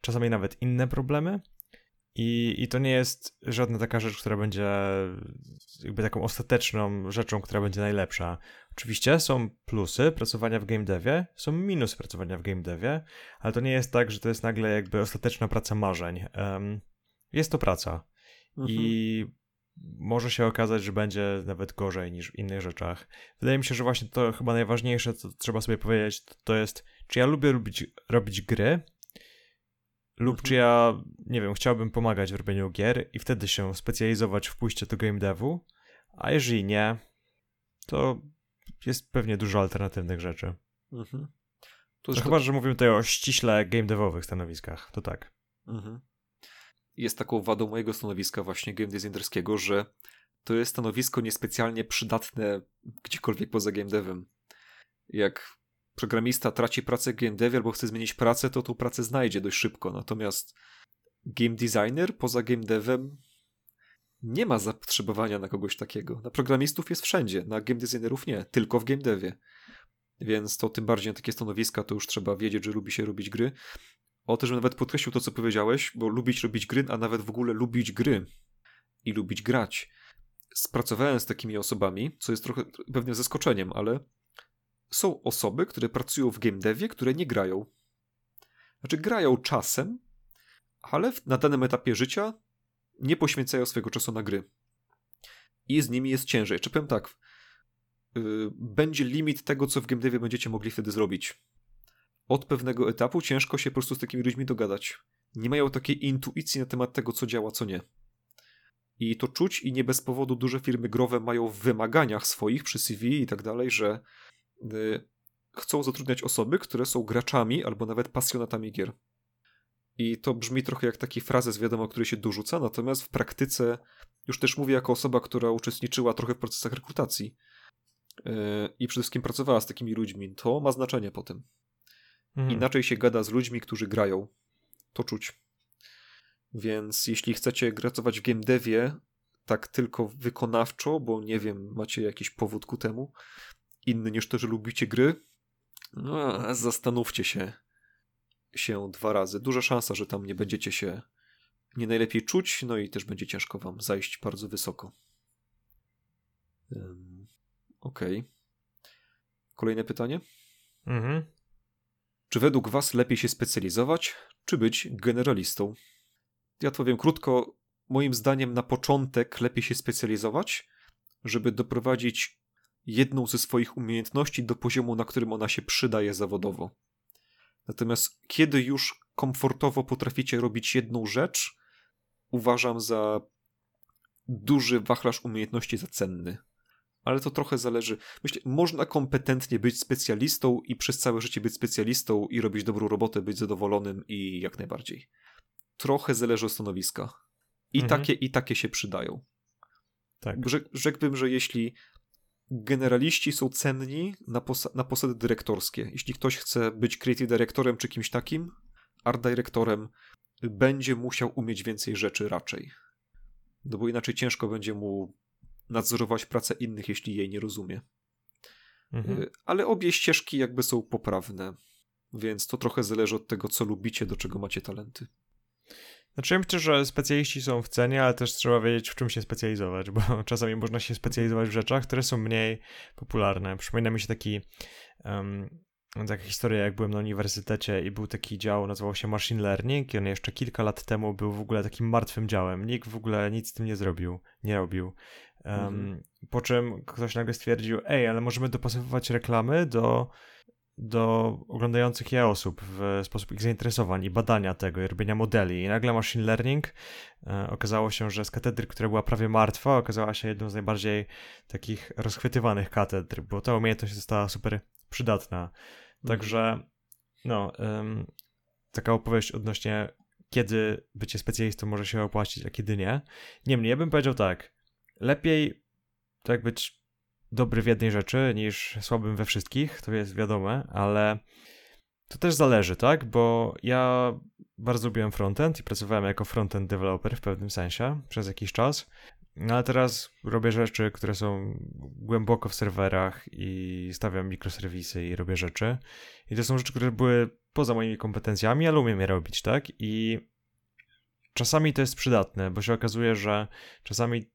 czasami nawet inne problemy i, i to nie jest żadna taka rzecz, która będzie jakby taką ostateczną rzeczą, która będzie najlepsza. Oczywiście są plusy pracowania w game devie, są minusy pracowania w game devie, ale to nie jest tak, że to jest nagle jakby ostateczna praca marzeń. Um, jest to praca mhm. i może się okazać, że będzie nawet gorzej niż w innych rzeczach. Wydaje mi się, że właśnie to chyba najważniejsze, co trzeba sobie powiedzieć, to, to jest, czy ja lubię robić, robić gry, lub mhm. czy ja, nie wiem, chciałbym pomagać w robieniu gier i wtedy się specjalizować w pójście do game devu, a jeżeli nie, to jest pewnie dużo alternatywnych rzeczy. Mhm. To, to chyba, że mówimy tutaj o ściśle game devowych stanowiskach, to tak. Mhm. Jest taką wadą mojego stanowiska właśnie game designerskiego, że to jest stanowisko niespecjalnie przydatne gdziekolwiek poza game devem. Jak programista traci pracę game devie albo chce zmienić pracę, to tą pracę znajdzie dość szybko. Natomiast game designer poza game devem nie ma zapotrzebowania na kogoś takiego. Na programistów jest wszędzie, na game designerów nie, tylko w game devie. Więc to tym bardziej na takie stanowiska to już trzeba wiedzieć, że lubi się robić gry. O też nawet podkreślił to, co powiedziałeś, bo lubić robić gry, a nawet w ogóle lubić gry i lubić grać. Spracowałem z takimi osobami, co jest trochę pewnym zaskoczeniem, ale są osoby, które pracują w game devie, które nie grają. Znaczy grają czasem, ale na danym etapie życia nie poświęcają swojego czasu na gry. I z nimi jest ciężej. Czy powiem tak, yy, będzie limit tego, co w game devie będziecie mogli wtedy zrobić. Od pewnego etapu ciężko się po prostu z takimi ludźmi dogadać. Nie mają takiej intuicji na temat tego, co działa, co nie. I to czuć i nie bez powodu duże firmy growe mają w wymaganiach swoich przy CV i tak dalej, że Y, chcą zatrudniać osoby, które są graczami albo nawet pasjonatami gier. I to brzmi trochę jak taki frazes, wiadomo, który się dorzuca, natomiast w praktyce, już też mówię jako osoba, która uczestniczyła trochę w procesach rekrutacji yy, i przede wszystkim pracowała z takimi ludźmi, to ma znaczenie po tym. Mhm. Inaczej się gada z ludźmi, którzy grają. To czuć. Więc jeśli chcecie pracować w game devie, tak tylko wykonawczo, bo nie wiem, macie jakiś powód ku temu, inny niż to, że lubicie gry, no, zastanówcie się się dwa razy. Duża szansa, że tam nie będziecie się nie najlepiej czuć, no i też będzie ciężko wam zajść bardzo wysoko. Um, Okej. Okay. Kolejne pytanie? Mhm. Czy według was lepiej się specjalizować, czy być generalistą? Ja odpowiem krótko. Moim zdaniem na początek lepiej się specjalizować, żeby doprowadzić jedną ze swoich umiejętności do poziomu, na którym ona się przydaje zawodowo. Natomiast kiedy już komfortowo potraficie robić jedną rzecz, uważam za duży wachlarz umiejętności za cenny. Ale to trochę zależy. Myślę, można kompetentnie być specjalistą i przez całe życie być specjalistą i robić dobrą robotę, być zadowolonym i jak najbardziej. Trochę zależy od stanowiska. I, mhm. takie, i takie się przydają. Tak. Rzekłbym, że jeśli generaliści są cenni na, pos na posady dyrektorskie, jeśli ktoś chce być creative dyrektorem czy kimś takim, art dyrektorem, będzie musiał umieć więcej rzeczy raczej. No bo inaczej ciężko będzie mu nadzorować pracę innych, jeśli jej nie rozumie. Mhm. Y, ale obie ścieżki jakby są poprawne, więc to trochę zależy od tego, co lubicie, do czego macie talenty. Znaczy ja myślę, że specjaliści są w cenie, ale też trzeba wiedzieć, w czym się specjalizować, bo czasami można się specjalizować w rzeczach, które są mniej popularne. Przypomina mi się taki um, taka historia, jak byłem na uniwersytecie i był taki dział, nazywał się Machine Learning i on jeszcze kilka lat temu był w ogóle takim martwym działem. Nikt w ogóle nic z tym nie zrobił, nie robił. Um, mhm. Po czym ktoś nagle stwierdził, ej, ale możemy dopasowywać reklamy do do oglądających je osób w sposób ich zainteresowań i badania tego i robienia modeli. I nagle machine learning e, okazało się, że z katedry, która była prawie martwa, okazała się jedną z najbardziej takich rozchwytywanych katedr, bo ta umiejętność została super przydatna. Mhm. Także no, ym, taka opowieść odnośnie kiedy bycie specjalistą może się opłacić, a kiedy nie. Niemniej, ja bym powiedział tak, lepiej tak być dobry w jednej rzeczy niż słabym we wszystkich, to jest wiadome, ale to też zależy, tak? Bo ja bardzo lubiłem frontend i pracowałem jako frontend developer w pewnym sensie przez jakiś czas. No ale teraz robię rzeczy, które są głęboko w serwerach i stawiam mikroserwisy i robię rzeczy. I to są rzeczy, które były poza moimi kompetencjami, ale umiem je robić, tak? I czasami to jest przydatne, bo się okazuje, że czasami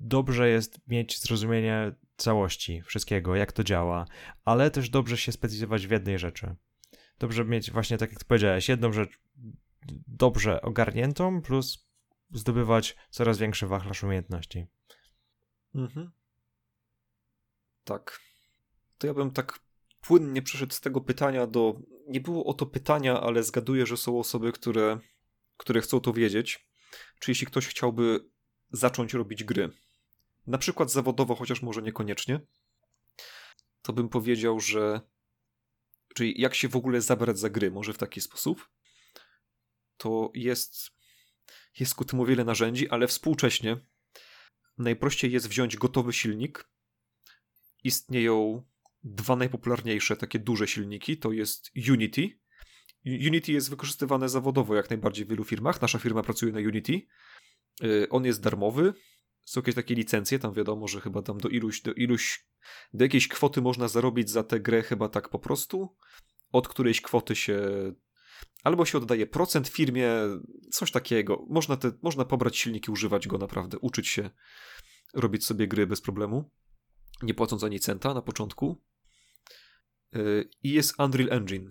dobrze jest mieć zrozumienie całości, wszystkiego, jak to działa, ale też dobrze się specjalizować w jednej rzeczy. Dobrze mieć właśnie, tak jak powiedziałeś, jedną rzecz dobrze ogarniętą, plus zdobywać coraz większy wachlarz umiejętności. Mhm. Tak. To ja bym tak płynnie przeszedł z tego pytania do. Nie było o to pytania, ale zgaduję, że są osoby, które, które chcą to wiedzieć. Czy jeśli ktoś chciałby zacząć robić gry, na przykład zawodowo, chociaż może niekoniecznie, to bym powiedział, że czyli jak się w ogóle zabrać za gry, może w taki sposób, to jest jest ku temu wiele narzędzi, ale współcześnie najprościej jest wziąć gotowy silnik. Istnieją dwa najpopularniejsze takie duże silniki, to jest Unity. Unity jest wykorzystywane zawodowo jak najbardziej w wielu firmach. Nasza firma pracuje na Unity. Y, on jest darmowy, są jakieś takie licencje, tam wiadomo, że chyba tam do iluś, do iluś, do jakiejś kwoty można zarobić za tę grę chyba tak po prostu. Od którejś kwoty się albo się oddaje procent firmie, coś takiego. Można, te, można pobrać silnik i używać go naprawdę, uczyć się robić sobie gry bez problemu, nie płacąc ani centa na początku. Y, I jest Unreal Engine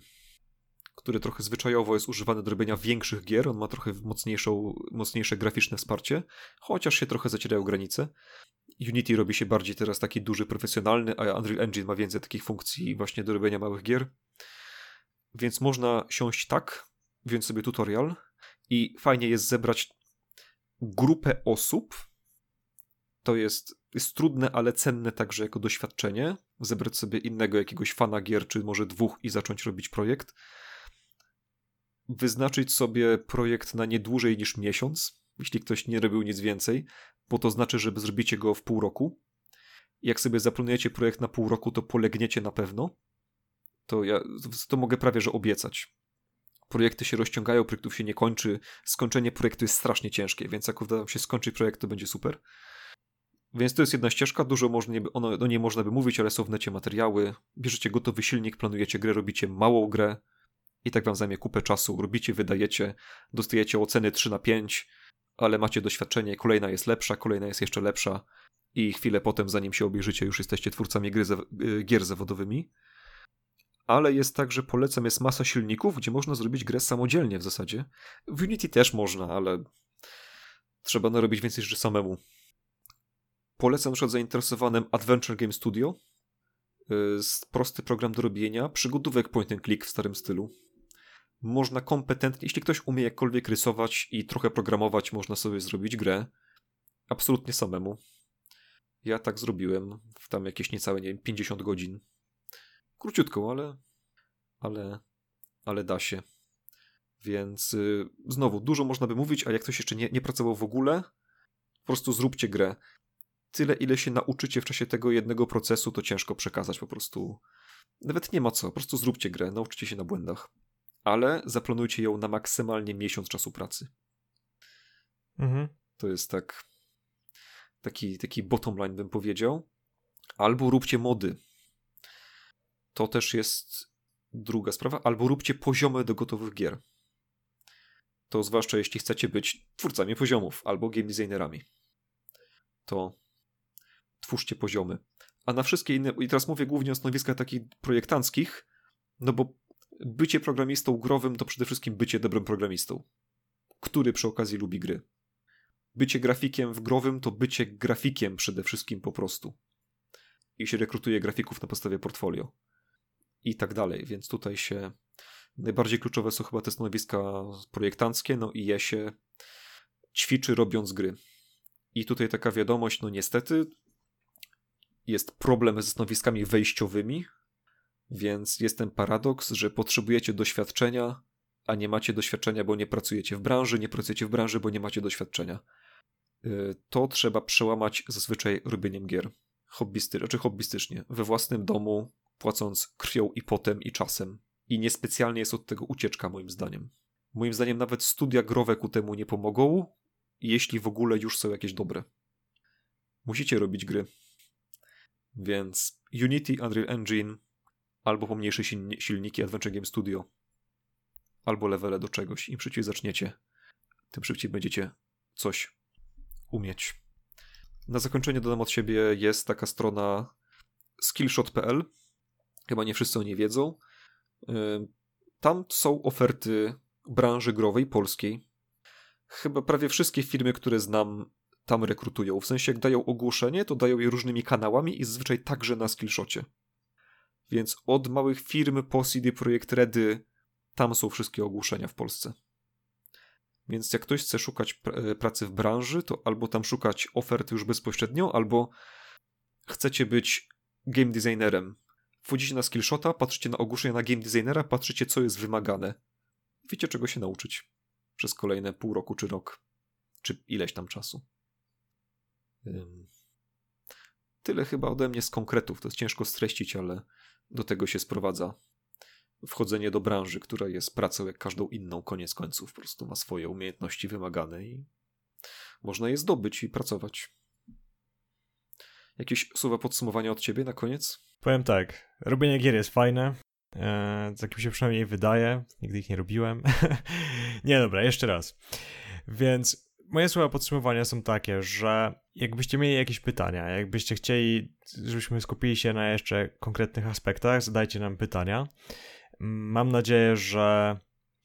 który trochę zwyczajowo jest używany do robienia większych gier. On ma trochę mocniejszą, mocniejsze graficzne wsparcie, chociaż się trochę zacierają granice. Unity robi się bardziej teraz taki duży, profesjonalny, a Unreal Engine ma więcej takich funkcji właśnie do robienia małych gier. Więc można siąść tak, wziąć sobie tutorial i fajnie jest zebrać grupę osób. To jest, jest trudne, ale cenne także jako doświadczenie. Zebrać sobie innego jakiegoś fana gier, czy może dwóch i zacząć robić projekt wyznaczyć sobie projekt na nie dłużej niż miesiąc, jeśli ktoś nie robił nic więcej, bo to znaczy, że zrobicie go w pół roku. Jak sobie zaplanujecie projekt na pół roku, to polegniecie na pewno. To ja to mogę prawie że obiecać. Projekty się rozciągają, projektów się nie kończy. Skończenie projektu jest strasznie ciężkie, więc jak uda się skończyć projekt, to będzie super. Więc to jest jedna ścieżka, dużo można, ono, o niej można by mówić, ale są w necie materiały. Bierzecie gotowy silnik, planujecie grę, robicie małą grę, i tak wam zajmie kupę czasu, robicie, wydajecie, dostajecie oceny 3 na 5, ale macie doświadczenie, kolejna jest lepsza, kolejna jest jeszcze lepsza i chwilę potem, zanim się obejrzycie, już jesteście twórcami gry, y, gier zawodowymi. Ale jest tak, że polecam, jest masa silników, gdzie można zrobić grę samodzielnie w zasadzie. W Unity też można, ale trzeba narobić więcej rzeczy samemu. Polecam przykład zainteresowanym Adventure Game Studio. y, prosty program do robienia przygodówek point and click w starym stylu. Można kompetentnie, jeśli ktoś umie jakkolwiek rysować i trochę programować, można sobie zrobić grę absolutnie samemu. Ja tak zrobiłem w tam jakieś niecałe, nie wiem, 50 godzin. Króciutką, ale ale ale da się. Więc y, znowu, dużo można by mówić, a jak ktoś jeszcze nie, nie pracował w ogóle, po prostu zróbcie grę. Tyle, ile się nauczycie w czasie tego jednego procesu, to ciężko przekazać po prostu. Nawet nie ma co, po prostu zróbcie grę, nauczcie się na błędach. Ale zaplanujcie ją na maksymalnie miesiąc czasu pracy. Mhm. To jest tak. Taki, taki bottom line bym powiedział. Albo róbcie mody. To też jest druga sprawa. Albo róbcie poziomy do gotowych gier to zwłaszcza jeśli chcecie być twórcami poziomów albo game designerami, to twórzcie poziomy. A na wszystkie inne, i teraz mówię głównie o stanowiskach takich projektanckich, no bo bycie programistą growym to przede wszystkim bycie dobrym programistą, który przy okazji lubi gry. Bycie grafikiem w growym to bycie grafikiem przede wszystkim po prostu. I się rekrutuje grafików na podstawie portfolio. I tak dalej, więc tutaj się Najbardziej kluczowe są chyba te stanowiska projektanckie, no i je się ćwiczy robiąc gry. I tutaj taka wiadomość, no niestety jest problem ze stanowiskami wejściowymi, więc jest ten paradoks, że potrzebujecie doświadczenia, a nie macie doświadczenia, bo nie pracujecie w branży, nie pracujecie w branży, bo nie macie doświadczenia. Y, to trzeba przełamać zazwyczaj robieniem gier. Hobbysty, czy znaczy hobbystycznie, we własnym domu, płacąc krwią i potem i czasem i niespecjalnie jest od tego ucieczka, moim zdaniem. Moim zdaniem nawet studia growe ku temu nie pomogą, jeśli w ogóle już są jakieś dobre. Musicie robić gry. Więc Unity, Unreal Engine, albo pomniejsze silniki Adventure Game Studio, albo levele do czegoś. Im szybciej zaczniecie, tym szybciej będziecie coś umieć. Na zakończenie dodam od siebie, jest taka strona skillshot.pl. Chyba nie wszyscy o niej wiedzą. Tam są oferty branży growej polskiej. Chyba prawie wszystkie firmy, które znam, tam rekrutują. W sensie, jak dają ogłoszenie, to dają je różnymi kanałami i zazwyczaj także na Skillshocie. Więc od małych firm po CD Projekt Redy, tam są wszystkie ogłoszenia w Polsce. Więc jak ktoś chce szukać e, pracy w branży, to albo tam szukać oferty już bezpośrednio, albo chcecie być game designerem wchodzicie na skillshota, patrzycie na ogłoszenie na game designera, patrzycie co jest wymagane. Wiecie czego się nauczyć przez kolejne pół roku czy rok, czy ileś tam czasu. Tyle chyba ode mnie z konkretów. To jest ciężko streścić, ale do tego się sprowadza wchodzenie do branży, która jest pracą jak każdą inną, koniec końców. Po prostu ma swoje umiejętności wymagane i można je zdobyć i pracować. Jakieś słowa podsumowania od ciebie na koniec? Powiem tak, robienie gier jest fajne, e, tak mi się przynajmniej wydaje, nigdy ich nie robiłem. nie, dobra, jeszcze raz. Więc moje słowa podsumowania są takie, że jakbyście mieli jakieś pytania, jakbyście chcieli, żebyśmy skupili się na jeszcze konkretnych aspektach, zadajcie nam pytania. Mam nadzieję, że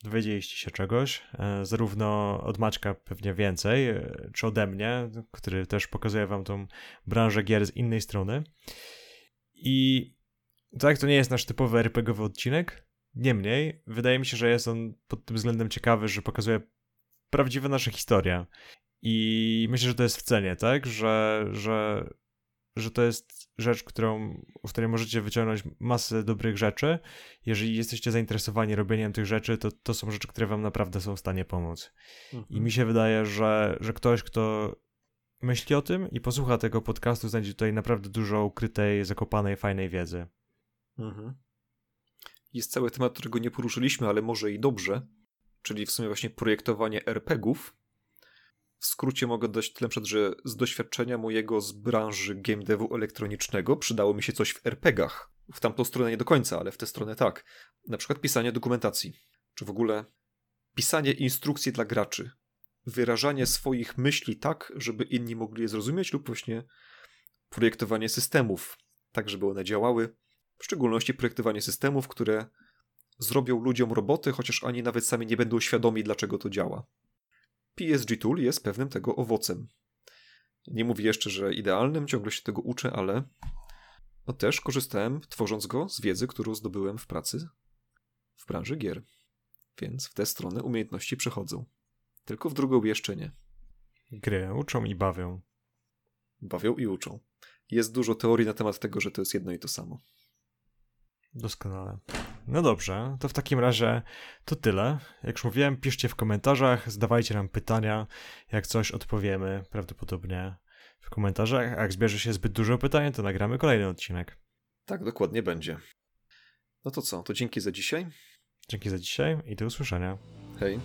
dowiedzieliście się czegoś, e, zarówno od Maćka pewnie więcej, e, czy ode mnie, który też pokazuje wam tą branżę gier z innej strony. I tak, to nie jest nasz typowy RPGowy odcinek. Niemniej, wydaje mi się, że jest on pod tym względem ciekawy, że pokazuje prawdziwe nasze historie. I myślę, że to jest w cenie, tak? Że, że, że to jest rzecz, którą, w której możecie wyciągnąć masę dobrych rzeczy. Jeżeli jesteście zainteresowani robieniem tych rzeczy, to to są rzeczy, które wam naprawdę są w stanie pomóc. Mhm. I mi się wydaje, że, że ktoś, kto myśli o tym i posłucha tego podcastu, znajdzie tutaj naprawdę dużo ukrytej, zakopanej, fajnej wiedzy. Mhm. Jest cały temat, którego nie poruszyliśmy, ale może i dobrze, czyli w sumie właśnie projektowanie RPGów. W skrócie mogę dać tyle, przed, że z doświadczenia mojego z branży game devu elektronicznego przydało mi się coś w RPGach. W tamtą stronę nie do końca, ale w tę stronę tak. Na przykład pisanie dokumentacji, czy w ogóle pisanie instrukcji dla graczy, wyrażanie swoich myśli tak, żeby inni mogli je zrozumieć, lub właśnie projektowanie systemów, tak żeby one działały. W szczególności projektowanie systemów, które zrobią ludziom roboty, chociaż ani nawet sami nie będą świadomi, dlaczego to działa. PSG Tool jest pewnym tego owocem. Nie mówię jeszcze, że idealnym, ciągle się tego uczę, ale no też korzystałem, tworząc go, z wiedzy, którą zdobyłem w pracy w branży gier. Więc w tę stronę umiejętności przechodzą. Tylko w drugą jeszcze nie. Gry uczą i bawią. Bawią i uczą. Jest dużo teorii na temat tego, że to jest jedno i to samo. Doskonale. No dobrze, to w takim razie to tyle. Jak już mówiłem, piszcie w komentarzach, zadawajcie nam pytania. Jak coś odpowiemy, prawdopodobnie w komentarzach. A jak zbierze się zbyt dużo pytań, to nagramy kolejny odcinek. Tak, dokładnie będzie. No to co, to dzięki za dzisiaj. Dzięki za dzisiaj i do usłyszenia. Hej.